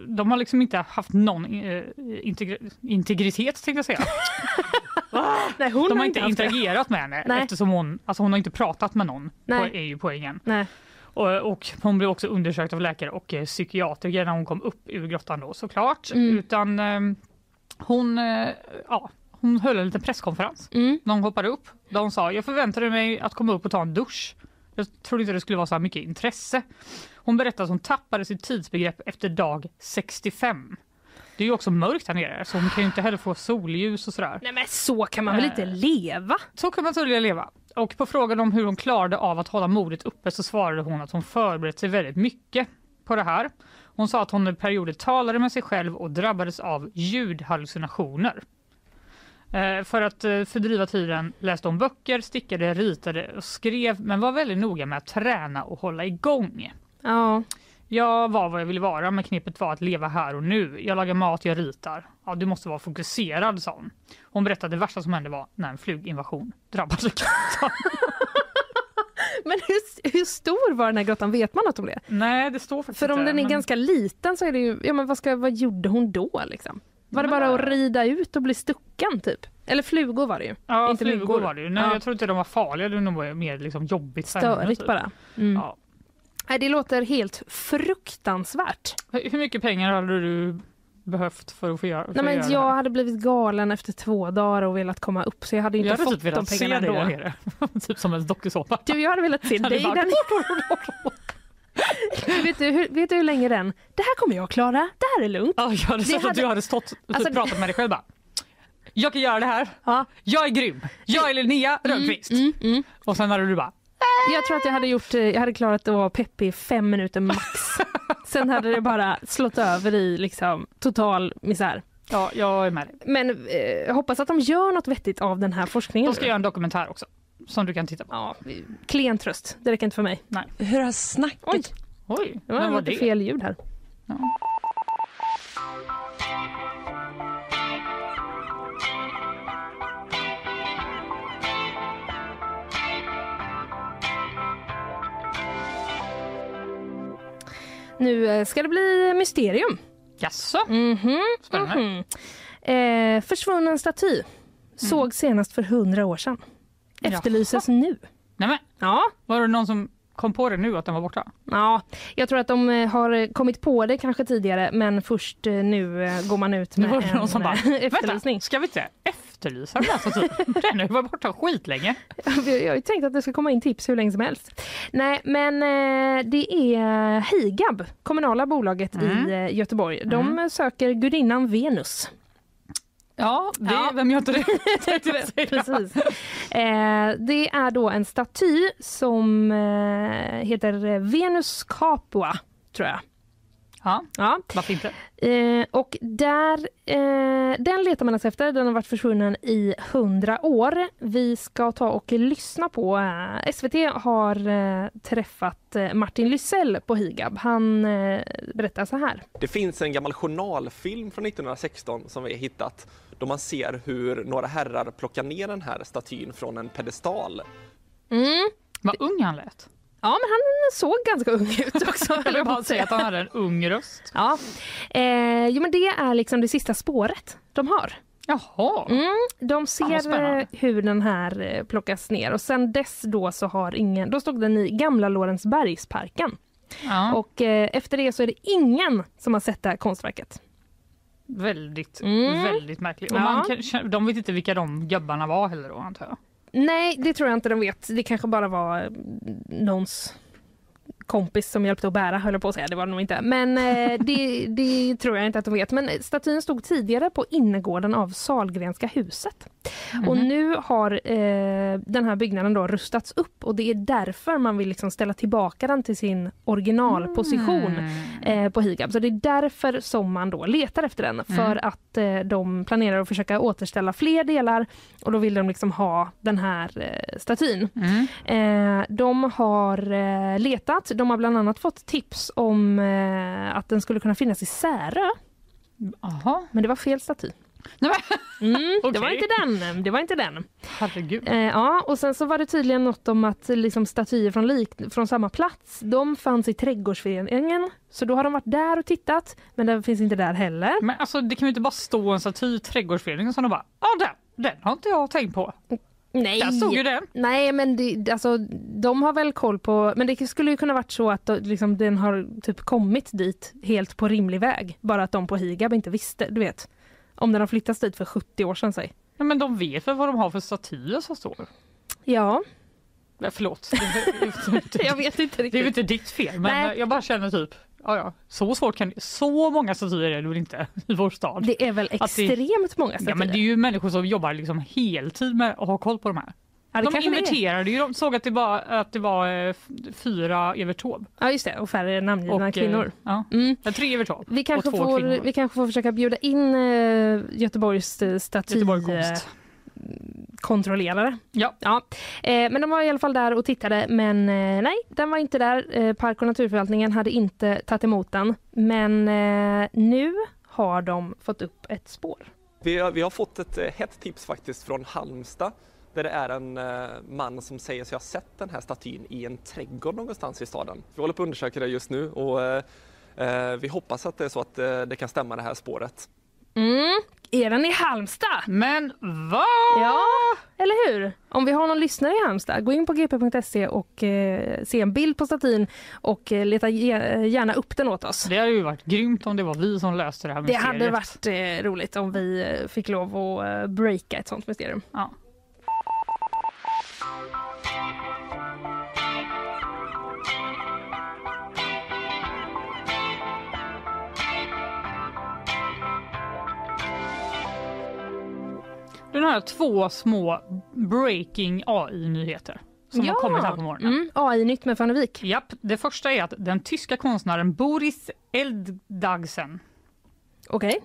de har liksom inte haft någon eh, integri- integritet tänkte jag säga. Nej, hon De har inte det. interagerat med henne Nej. eftersom hon, alltså hon har inte pratat med någon, Nej. är ju poängen. Nej. Och, och hon blev också undersökt av läkare och eh, psykiatriker när hon kom upp ur grottan då såklart. Mm. Utan eh, hon, eh, ja, hon höll en liten presskonferens. Mm. Någon hoppade upp. Hon sa jag förväntade mig att komma upp och ta en dusch. Jag trodde inte det skulle vara så här mycket intresse. Hon berättade att hon tappade sitt tidsbegrepp efter dag 65. Det är ju också mörkt här nere så hon kan ju inte heller få solljus och sådär. Nej men så kan man väl inte leva? Så kan man tydligen leva. Och på frågan om hur hon klarade av att hålla modet uppe så svarade hon att hon förberett sig väldigt mycket på det här. Hon sa att hon i perioder talade med sig själv och drabbades av ljudhallucinationer. Eh, För att eh, fördriva tiden läste hon böcker, stickade, ritade och skrev men var väldigt noga med att träna och hålla igång. Ja. Jag var vad jag ville vara men knepet var att leva här och nu. Jag lagar mat, jag ritar. Ja, du måste vara fokuserad, sa hon. Hon berättade att det värsta som hände var när en fluginvasion drabbade grottan. Men hur, hur stor var den här grottan? Vet man något om det? Nej, det står faktiskt För om den är men- ganska liten så är det ju, ja men vad, ska, vad gjorde hon då liksom? Var det bara att rida ut och bli stucken typ? Eller flugor var det ju. Ja, inte flugor myggor. var det ju. Nej, Ja. jag tror inte de var farliga, det var nog mer liksom jobbigt. Störigt typ. bara. Mm. Ja. Nej, det låter helt fruktansvärt. Hur mycket pengar hade du behövt för att få göra, för Nej, men göra jag hade blivit galen efter två dagar och velat komma upp så jag hade inte Jag hade fått typ de velat se pengarna dig där nere. typ som en dokusåpa. Du, jag hade velat se dig där vet, du, hur, vet du hur länge den? Det här kommer jag klara, det här är lugnt. Ja, jag hade sett att hade- du hade stått och Alltså, pratat med dig själv bara. Jag kan göra det här. Ja. Jag är grym. Jag är Linnea Rönnqvist. Mm, mm. Och sen hade du bara. Jag tror att jag hade, gjort, eh, jag hade klarat att vara peppig i fem minuter max. Sen hade det bara slått över i liksom, total misär. Ja, jag är med dig. Men eh, hoppas att de gör något vettigt av den här forskningen. De ska göra en dokumentär också. Som du kan titta på. Ja, klen tröst. Det räcker inte för mig. Nej. Hur har snacket... Oj, Oj, det var var lite det? fel ljud här. Ja. Nu eh, ska det bli mysterium. Jaså? Mhm, Spännande. mhm. Eh, försvunnen staty. Såg senast för hundra år sedan. Efterlyses nu. Nej men, Ja, var det någon som kom på det nu att den var borta? ja, jag tror att de eh, har kommit på det kanske tidigare men först eh, nu eh, går man ut Nu med var det en någon som bara, efterlysning. vänta, ska vi inte efterlysa den statyn? Den har varit borta skitlänge. Jag har ju tänkt att det ska komma in tips hur länge som helst. Nej, men det är Higab, kommunala bolaget Mm. i Göteborg. De eh, söker gudinnan Venus. Ja, det, Ja. vem gör inte det? Precis. Eh, det är då en staty som eh, heter Venus Capua, tror jag. Ja, Ja. varför inte? Eh, och där, eh, den letar man alltså efter. Den har varit försvunnen i hundra år. Vi ska ta och lyssna på... Eh, SVT har eh, träffat eh, Martin Lysell på Higab. Han eh, berättar så här. Det finns en gammal journalfilm från 1916 som vi har hittat då man ser hur några herrar plockar ner den här statyn från en pedestal. Mm. Vad ung han lät. Ja, men han såg ganska ung ut också. På bara att säga att han hade en ung röst. Ja, eh, jo, men det är liksom det sista spåret de har. Jaha. Mm, de ser eh, hur den här eh, plockas ner och sen dess då så har ingen, då stod den i gamla Lorensbergsparken. Ja, Och eh, efter det så är det ingen som har sett det här konstverket. Väldigt, Mm. väldigt märkligt. Och man kan, de vet inte vilka de gubbarna var heller då antar jag. Nej, det tror jag inte de vet. Det kanske bara var eh, någons kompis som hjälpte att bära, höll jag på att säga. Det var det nog inte. Men eh, det, det tror jag inte att de vet. Men statyn stod tidigare på innergården av Salgrenska huset. Och nu har eh, den här byggnaden då rustats upp och det är därför man vill liksom ställa tillbaka den till sin originalposition eh, på Higab. Så det är därför som man då letar efter den. För att eh, de planerar att försöka återställa fler delar och då vill de liksom ha den här eh, statyn. Mm. Eh, de har eh, letat. De har bland annat fått tips om att den skulle kunna finnas i Särö. Jaha, Men det var fel staty. Mm, Det var inte den. Det var inte den. herregud. Eh, ja, och sen så var det tydligen något om att liksom, statyer från, lik, från samma plats, de fanns i trädgårdsföreningen. Så då har de varit där och tittat, men den finns inte där heller. Men alltså det kan ju inte bara stå en staty i trädgårdsföreningen som de bara, ja den, den har inte jag tänkt på. Nej, Där stod ju den. Nej, men det, alltså, de har väl koll på... Men det skulle ju kunna varit så att då, liksom, den har typ kommit dit helt på rimlig väg. Bara att de på Higab inte visste, du vet. Om den har flyttats dit för 70 år sedan, säg. Nej, men de vet väl vad de har för statyer som står? Ja, Nej, förlåt. Det är, jag vet inte det är riktigt. inte ditt fel, men Nej. jag bara känner typ, ja, ja, så svårt kan Så många statyer är det väl inte i vår stad? Det är väl Att det- extremt många statyer. Ja, men det är ju människor som jobbar liksom heltid med att ha koll på de här. Ja, det de inventerade ju, de såg att det var, att det var eh, fyra Evert Taube. Ja, just det. Och färre namngivna Och, kvinnor. eh, Ja, Mm. Tre Evert Taube Vi kanske, och två får, kvinnor. vi kanske får försöka bjuda in eh, Göteborgs eh, staty... Göteborg konst. kontrollerare. Ja. ja. Eh, men de var i alla fall där och tittade men eh, nej, den var inte där. Eh, Park och naturförvaltningen hade inte tagit emot den. Men eh, nu har de fått upp ett spår. Vi har, vi har fått ett eh, hett tips faktiskt från Halmstad där det är en eh, man som säger sig ha sett den här statyn i en trädgård någonstans i staden. Vi håller på att undersöka det just nu och eh, eh, vi hoppas att det är så att eh, det kan stämma det här spåret. Mm. Är den i Halmstad? Men vad? Ja, eller hur? Om vi har någon lyssnare i Halmstad, gå in på gp.se och eh, se en bild på statyn och eh, leta ge- gärna upp den åt oss. Det hade ju varit grymt om det var vi som löste det här Det mysteriet. hade varit eh, roligt om vi fick lov att eh, breaka ett sånt mysterium. Ja. Den här två små breaking AI-nyheter som har kommit här på morgonen. Mm, AI-nytt med Fannevik. Japp, det första är att den tyska konstnären Boris Elddagsen, Okej.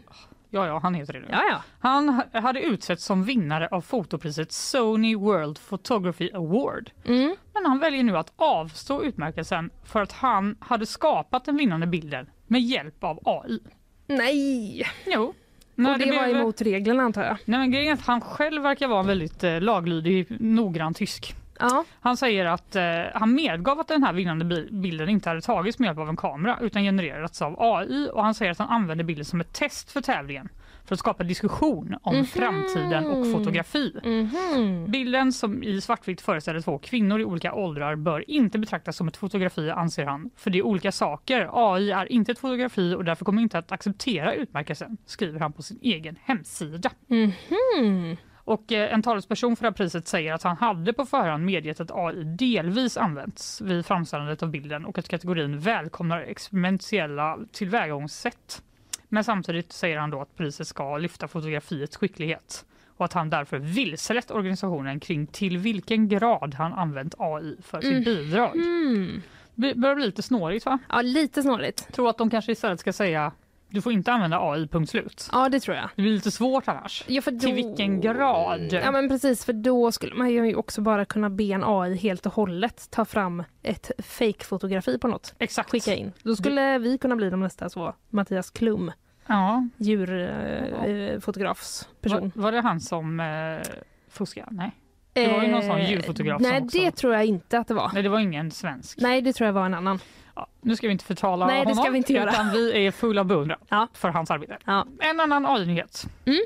ja ja han heter det nu, Ja, ja. han ha- hade utsetts som vinnare av fotopriset Sony World Photography Award. Mm. Men han väljer nu att avstå utmärkelsen för att han hade skapat den vinnande bilden med hjälp av AI. Nej! Jo. Nej, och det, var blev- emot reglerna antar jag. Nej, men grejen är att han själv verkar vara en väldigt eh, laglydig, noggrann tysk. Ja. Han säger att eh, han medgav att den här vinnande bi- bilden inte hade tagits med hjälp av en kamera utan genererats av AI och han säger att han använde bilden som ett test för tävlingen för att skapa diskussion om Mhm. framtiden och fotografi. Mhm. Bilden som i svartvitt föreställer två kvinnor i olika åldrar bör inte betraktas som ett fotografi anser han. För det är olika saker. AI är inte ett fotografi och därför kommer inte att acceptera utmärkelsen, skriver han på sin egen hemsida. Mhm. Och eh, en talesperson för det priset säger att han hade på förhand medgett att AI delvis använts vid framställandet av bilden och att kategorin välkomnar experimentella tillvägagångssätt. Men samtidigt säger han då att priset ska lyfta fotografiets skicklighet och att han därför vilselett organisationen kring till vilken grad han använt AI för sitt bidrag. Mm. Det börjar bli lite snårigt va? Ja, lite snårigt. Tror att de kanske istället ska säga du får inte använda AI, punkt slut. Ja, det tror jag. Det blir lite svårt annars. Ja, för då... Till vilken grad? Ja men precis, för då skulle man ju också bara kunna be en AI helt och hållet ta fram ett fake-fotografi på något. Exakt. Skicka in. Då skulle vi kunna bli de nästa så Mattias Klum, Ja, djurfotografsperson. Var, var det han som eh, fuskade? Nej. Det var ju någon sån djurfotograf Nej, också- det tror jag inte att det var. Nej, det var ingen svensk. Nej, det tror jag var en annan. Nu ska vi inte förtala Nej, det honom, ska vi inte göra. utan vi är fulla av beundran Ja. för hans arbete. Ja. En annan AI-nyhet. Mm.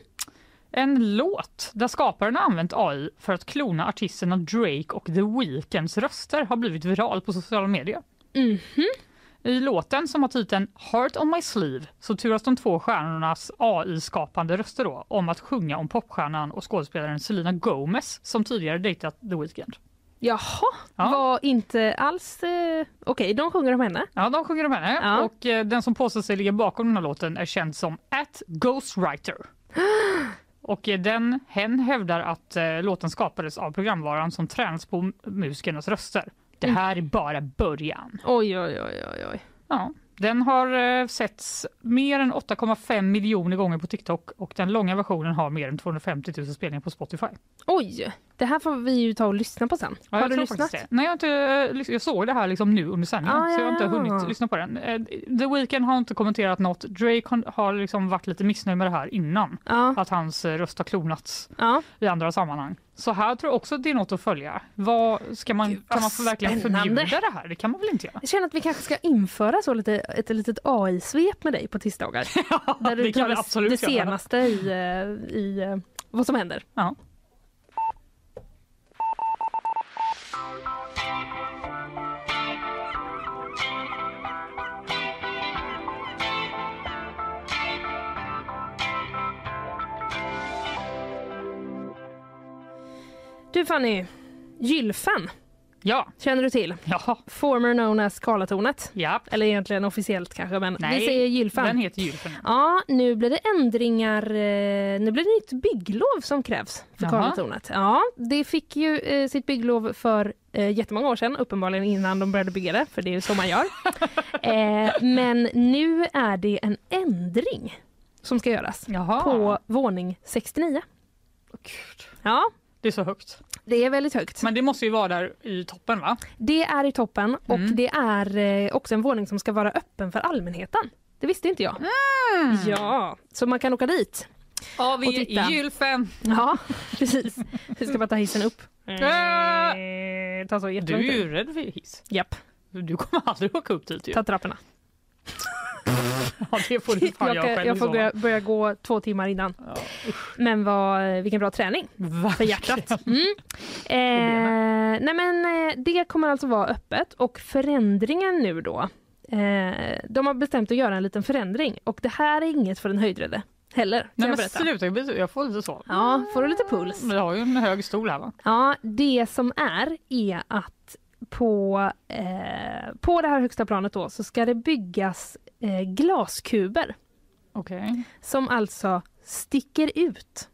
En låt där skaparen har använt AI för att klona artisterna Drake och The Weeknds röster har blivit viral på sociala medier. Mhm. I låten som har titeln Heart on my sleeve så turas de två stjärnornas AI-skapande röster då om att sjunga om popstjärnan och skådespelaren Selena Gomez som tidigare dejtat The Weeknd. Jaha, Ja. var inte alls... Eh... Okej, de sjunger om henne. Ja, de sjunger om henne Ja. och eh, den som påstår sig ligga bakom den här låten är känd som at Ghostwriter. Och eh, den, hen hävdar att eh, låten skapades av programvaran som tränats på musikernas röster. Det Mm. här är bara början. Oj, oj, oj, oj, oj. Ja, den har eh, setts mer än 8,5 miljoner gånger på TikTok och den långa versionen har mer än 250 000 spelningar på Spotify. Oj, det här får vi ju ta och lyssna på sen. Ja, har du lyssnat? det. Nej, jag, inte, eh, jag såg det här liksom nu under sändningen Ah, så jag har inte ja. hunnit lyssna på den. Eh, The Weeknd har inte kommenterat något. Drake har- liksom varit lite missnöjd med det här innan. Ja, Att hans eh, röst har klonats ja. i andra sammanhang. Så här tror jag också att det är något att följa. Vad, ska man, kan man få verkligen förbjuda det här? Det kan man väl inte göra? Jag känner att vi kanske ska införa så lite, ett litet AI-svep med dig på tisdagar. Där du det kan vi absolut det senaste i, i vad som händer. Ja. Du Fanny, Gylfen Ja, känner du till? ja, Former known as Karlatornet. ja. Eller egentligen officiellt kanske, men Nej, vi säger Gylfen. Den heter Gylfen. Ja, nu blir det ändringar. eh, Nu blir det nytt bygglov som krävs för Jaha. Karlatornet. Ja, det fick ju eh, sitt bygglov för eh, jättemånga år sedan, uppenbarligen innan de började bygga det, för det är ju så man gör. eh, men nu är det en ändring som ska göras Jaha. på våning 69. Gud, Ja, det är så högt. det är väldigt högt. Men det måste ju vara där i toppen va? Det är i toppen och Mm. det är eh, också en våning som ska vara öppen för allmänheten. Det visste inte jag. Ja, så man kan åka dit. Ja, Och vi titta. är i Gylfen. Ja, precis. Vi ska bara ta hissen upp. Eh, Ta så Du är ju rädd för hiss. Japp, Du kommer aldrig åka upp dit ju. ta trapporna. Ja, det får du fan Jag, kan, själv jag får så börja, börja gå två timmar innan. Ja, Men vad, vilken bra träning för verkligen. hjärtat. Mm. Eh, nej men, eh, det kommer alltså vara öppet och förändringen nu då. Eh, de har bestämt att göra en liten förändring och det här är inget för den höjdrädde heller. Nej jag men sluta, jag jag får lite så. Ja, får du lite puls? Jag har ju en hög stol här va? Ja, det som är är att på, eh, på det här högsta planet då så ska det byggas eh, glaskuber Okej. som alltså sticker ut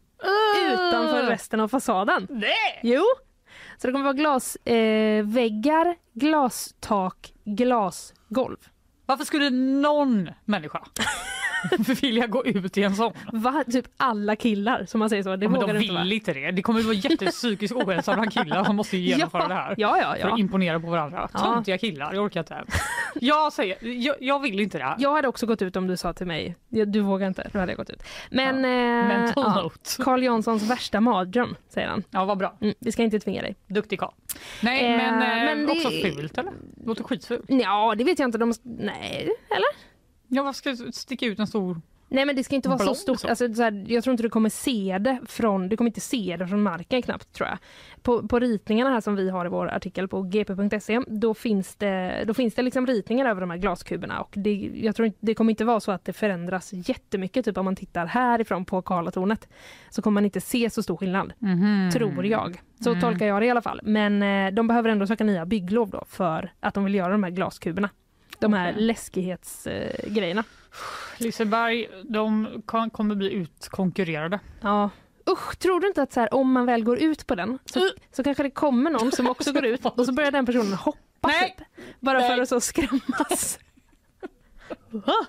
utanför resten av fasaden. Nej! Jo, så det kommer vara glasväggar, eh, glastak, glasgolv. Varför skulle någon människa vilja gå ut i en sån? Va? Typ alla killar som man säger så. Det Ja, men de inte vill inte det. Det kommer att vara jättepsykisk ohälsa bland killar som måste genomföra ja, det här. Ja, ja, För ja. att imponera på varandra. Ja. Töntiga killar, jag orkar inte. Jag säger, jag, jag vill inte det här. Jag hade också gått ut om du sa till mig, "Ja, du vågar inte, då hade jag gått ut. Men, eh, Mental ja. Carl Janssons värsta mardröm, säger han. Ja, vad bra. Mm, vi ska inte tvinga dig. Duktig karl. Nej, Eh, men, eh, men det- också fult eller? Låter skitfult. Ja, det vet jag inte. De, nej, eller? Ja, varför ska jag sticka ut en stor... Nej, men det ska inte vara så Blond stort. så. Alltså, så här, jag tror inte du kommer se det från, du kommer inte se det från marken knappt, tror jag. På, på ritningarna här som vi har i vår artikel på gp.se, då finns det, då finns det liksom ritningar över de här glaskuberna och det, jag tror det kommer inte vara så att det förändras jättemycket. Typ om man tittar härifrån på Karlatornet så kommer man inte se så stor skillnad, tror jag. Så Mm. tolkar jag det i alla fall. Men eh, de behöver ändå söka nya bygglov då för att de vill göra de här glaskuberna. De här Okej. läskighetsgrejerna. Grejerna. Liseberg, de kan, kommer bli utkonkurrerade. Ja. Usch, tror du inte att så här, om man väl går ut på den så, så kanske det kommer någon som också går ut och så börjar den personen hoppa Nej. typ, bara Nej. för att så skrämmas. ja,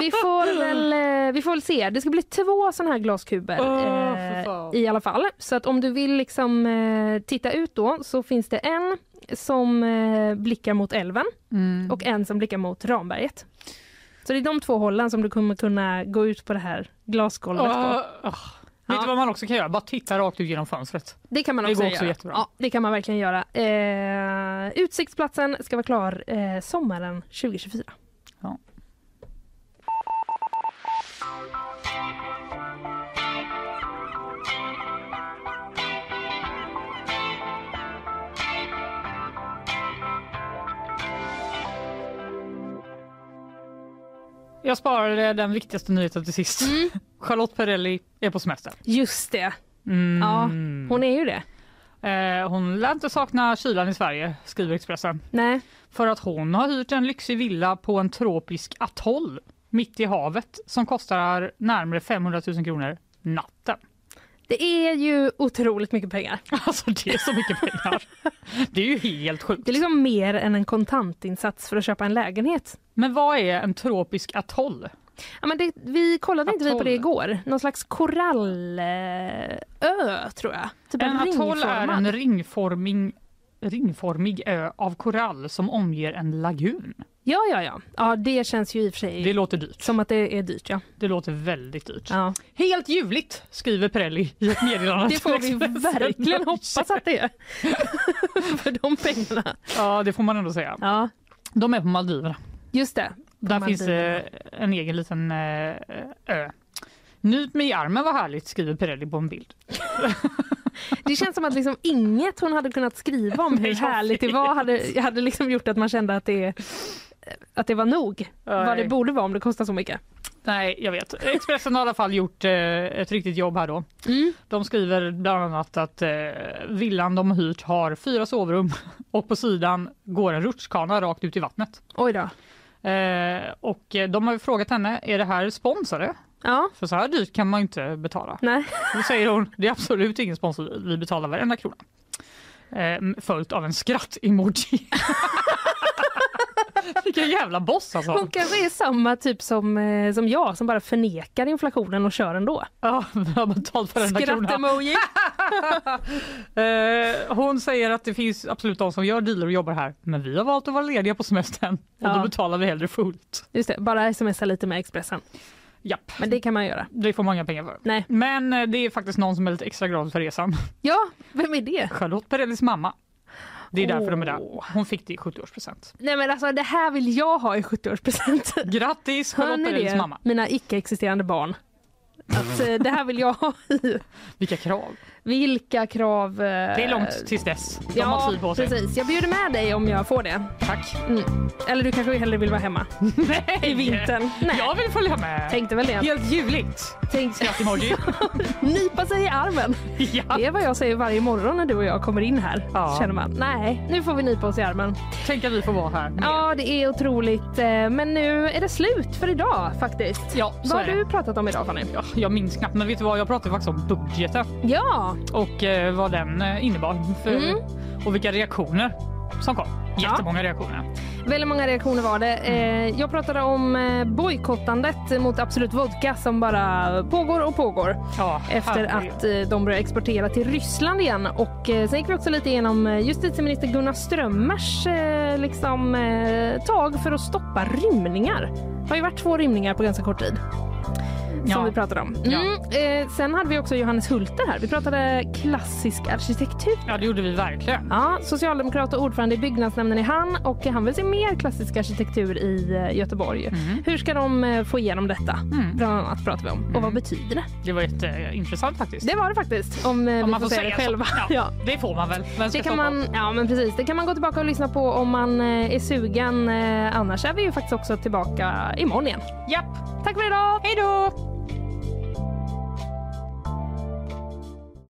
vi, får väl, eh, vi får väl se. Det ska bli två sådana här glaskuber eh, fan. i alla fall. Så att om du vill liksom eh, titta ut då så finns det en som eh, blickar mot älven och en som blickar mot Ramberget. Så det är de två hållen som du kommer kunna gå ut på det här glasgolvet på. Ah, ah. Vet du vad man också kan göra? Bara titta rakt ut genom fönstret. Det kan man Det också går också göra. jättebra. Ja, det kan man verkligen göra. Eh, utsiktsplatsen ska vara klar eh, sommaren 2024. Jag sparade den viktigaste nyheten till sist. Charlotte Perrelli är på semester. Just det. Mm. Ja, hon är ju det. Eh, hon lär inte sakna kylan i Sverige, skriver Expressen. Nej. För att hon har hyrt en lyxig villa på en tropisk atoll mitt i havet som kostar närmare 500 000 kronor natten. Det är ju otroligt mycket pengar. Alltså det är så mycket pengar. Det är ju helt sjukt. Det är liksom mer än en kontantinsats för att köpa en lägenhet. Men vad är en tropisk atoll? Ja, men det, vi kollade inte vi på Atoll. det igår. Någon slags korallö, tror jag. Typ En atoll är en ringformig, ringformig ö av korall som omger en lagun. Ja, ja, ja. Ja, det känns ju i och för sig Det låter dyrt. som att det är dyrt. Ja. Det låter väldigt dyrt. ja. Helt ljuvligt, skriver Perrelli i ett meddelande. Det får vi verkligen hoppas att det är. för de pengarna. Ja, det får man ändå säga. Ja, De är på Maldiverna. just det. Där Maldiverna. finns eh, en egen liten eh, ö. Nyp mig i armen vad härligt, skriver Perrelli på en bild. Det känns som att liksom inget hon hade kunnat skriva om hur Nej, härligt det var hade, hade liksom gjort att man kände att det, att det var nog. Vad det Nej. borde vara om det kostar så mycket. Nej, jag vet. Expressen har i alla fall gjort eh, ett riktigt jobb här då. Mm. De skriver bland annat att eh, villan de har hyrt har fyra sovrum och på sidan går en rutschkana rakt ut i vattnet. Oj då. Eh, och eh, de har ju frågat henne, är det här sponsor? Ja, För så här dyrt kan man inte betala. nej. Då säger hon, det är absolut ingen sponsor, vi betalar varenda krona. Eh, följt av en skratt-emoji. Vilken jävla boss alltså. Hon kanske är samma typ som, eh, som jag som bara förnekar inflationen och kör ändå. Ja, vi har betalt varenda krona. Skratt-emoji. Eh, hon säger att det finns absolut de som gör dealer och jobbar här, men vi har valt att vara lediga på semestern och Ja. då betalar vi hellre fullt. Just det, bara smsa lite med Expressen. Japp, Men det kan man göra. det får man inga pengar för. Nej. Men eh, det är faktiskt någon som är lite extra glad för resan. Ja, vem är det? Charlotte Perrellis mamma. Det är därför de är där. Hon fick det i 70-årspresent. Nej men alltså det här vill jag ha i 70-årspresent. Grattis Charlotte Perrellis mamma. Mina icke-existerande barn. Att eh, det här vill jag ha i. Vilka krav. Vilka krav... eh, Det är långt tills dess. De Ja, har tid på sig. precis. Jag bjuder med dig om jag får det. Tack. Mm. Eller du kanske hellre vill vara hemma Nej! i vintern. Nej, Jag vill följa med. tänkte väl det. Helt ljuvligt. Tänk, Skratt-emoji. nypa sig i armen. ja. Det är vad jag säger varje morgon när du och jag kommer in här. Ja. Känner man, nej, nu får vi nypa oss i armen. Tänk att vi får vara här. Ja, det är otroligt. eh, Men nu är det slut för idag faktiskt. Ja, Vad har du pratat om idag Fanny? Ja, jag minns knappt, men vet du vad? Jag pratade faktiskt om budgeten Ja, och eh, vad den eh, innebar för, Mm. och vilka reaktioner som kom. Jättemånga reaktioner. väldigt många reaktioner var det. Eh, Jag pratade om eh, bojkottandet mot Absolut Vodka som bara pågår och pågår Ja, efter herregud. att eh, de börjar exportera till Ryssland igen. Och eh, sen gick vi också lite igenom eh, justitieminister Gunnar Strömmers eh, liksom, eh, tag för att stoppa rymningar. Det har ju varit två rymningar på ganska kort tid. Som Ja. vi pratade om. Ja. Mm, eh, sen hade vi också Johannes Hulter här. Vi pratade klassisk arkitektur. Ja, det gjorde vi verkligen. Ja, socialdemokrat och ordförande i byggnadsnämnden är han och han vill se mer klassisk arkitektur i eh, Göteborg. Hur ska de eh, få igenom detta? Mm. Bland annat pratar vi om. Och vad betyder det? Det var jätteintressant faktiskt. Det var det faktiskt, om, eh, Om vi man får får säga det själva. Ja, Ja. Det får man väl. Vem Det kan man, ja men precis, det kan man gå tillbaka och lyssna på om man är sugen. Annars är vi ju faktiskt också tillbaka imorgon igen. Japp. Tack för idag! Hej då!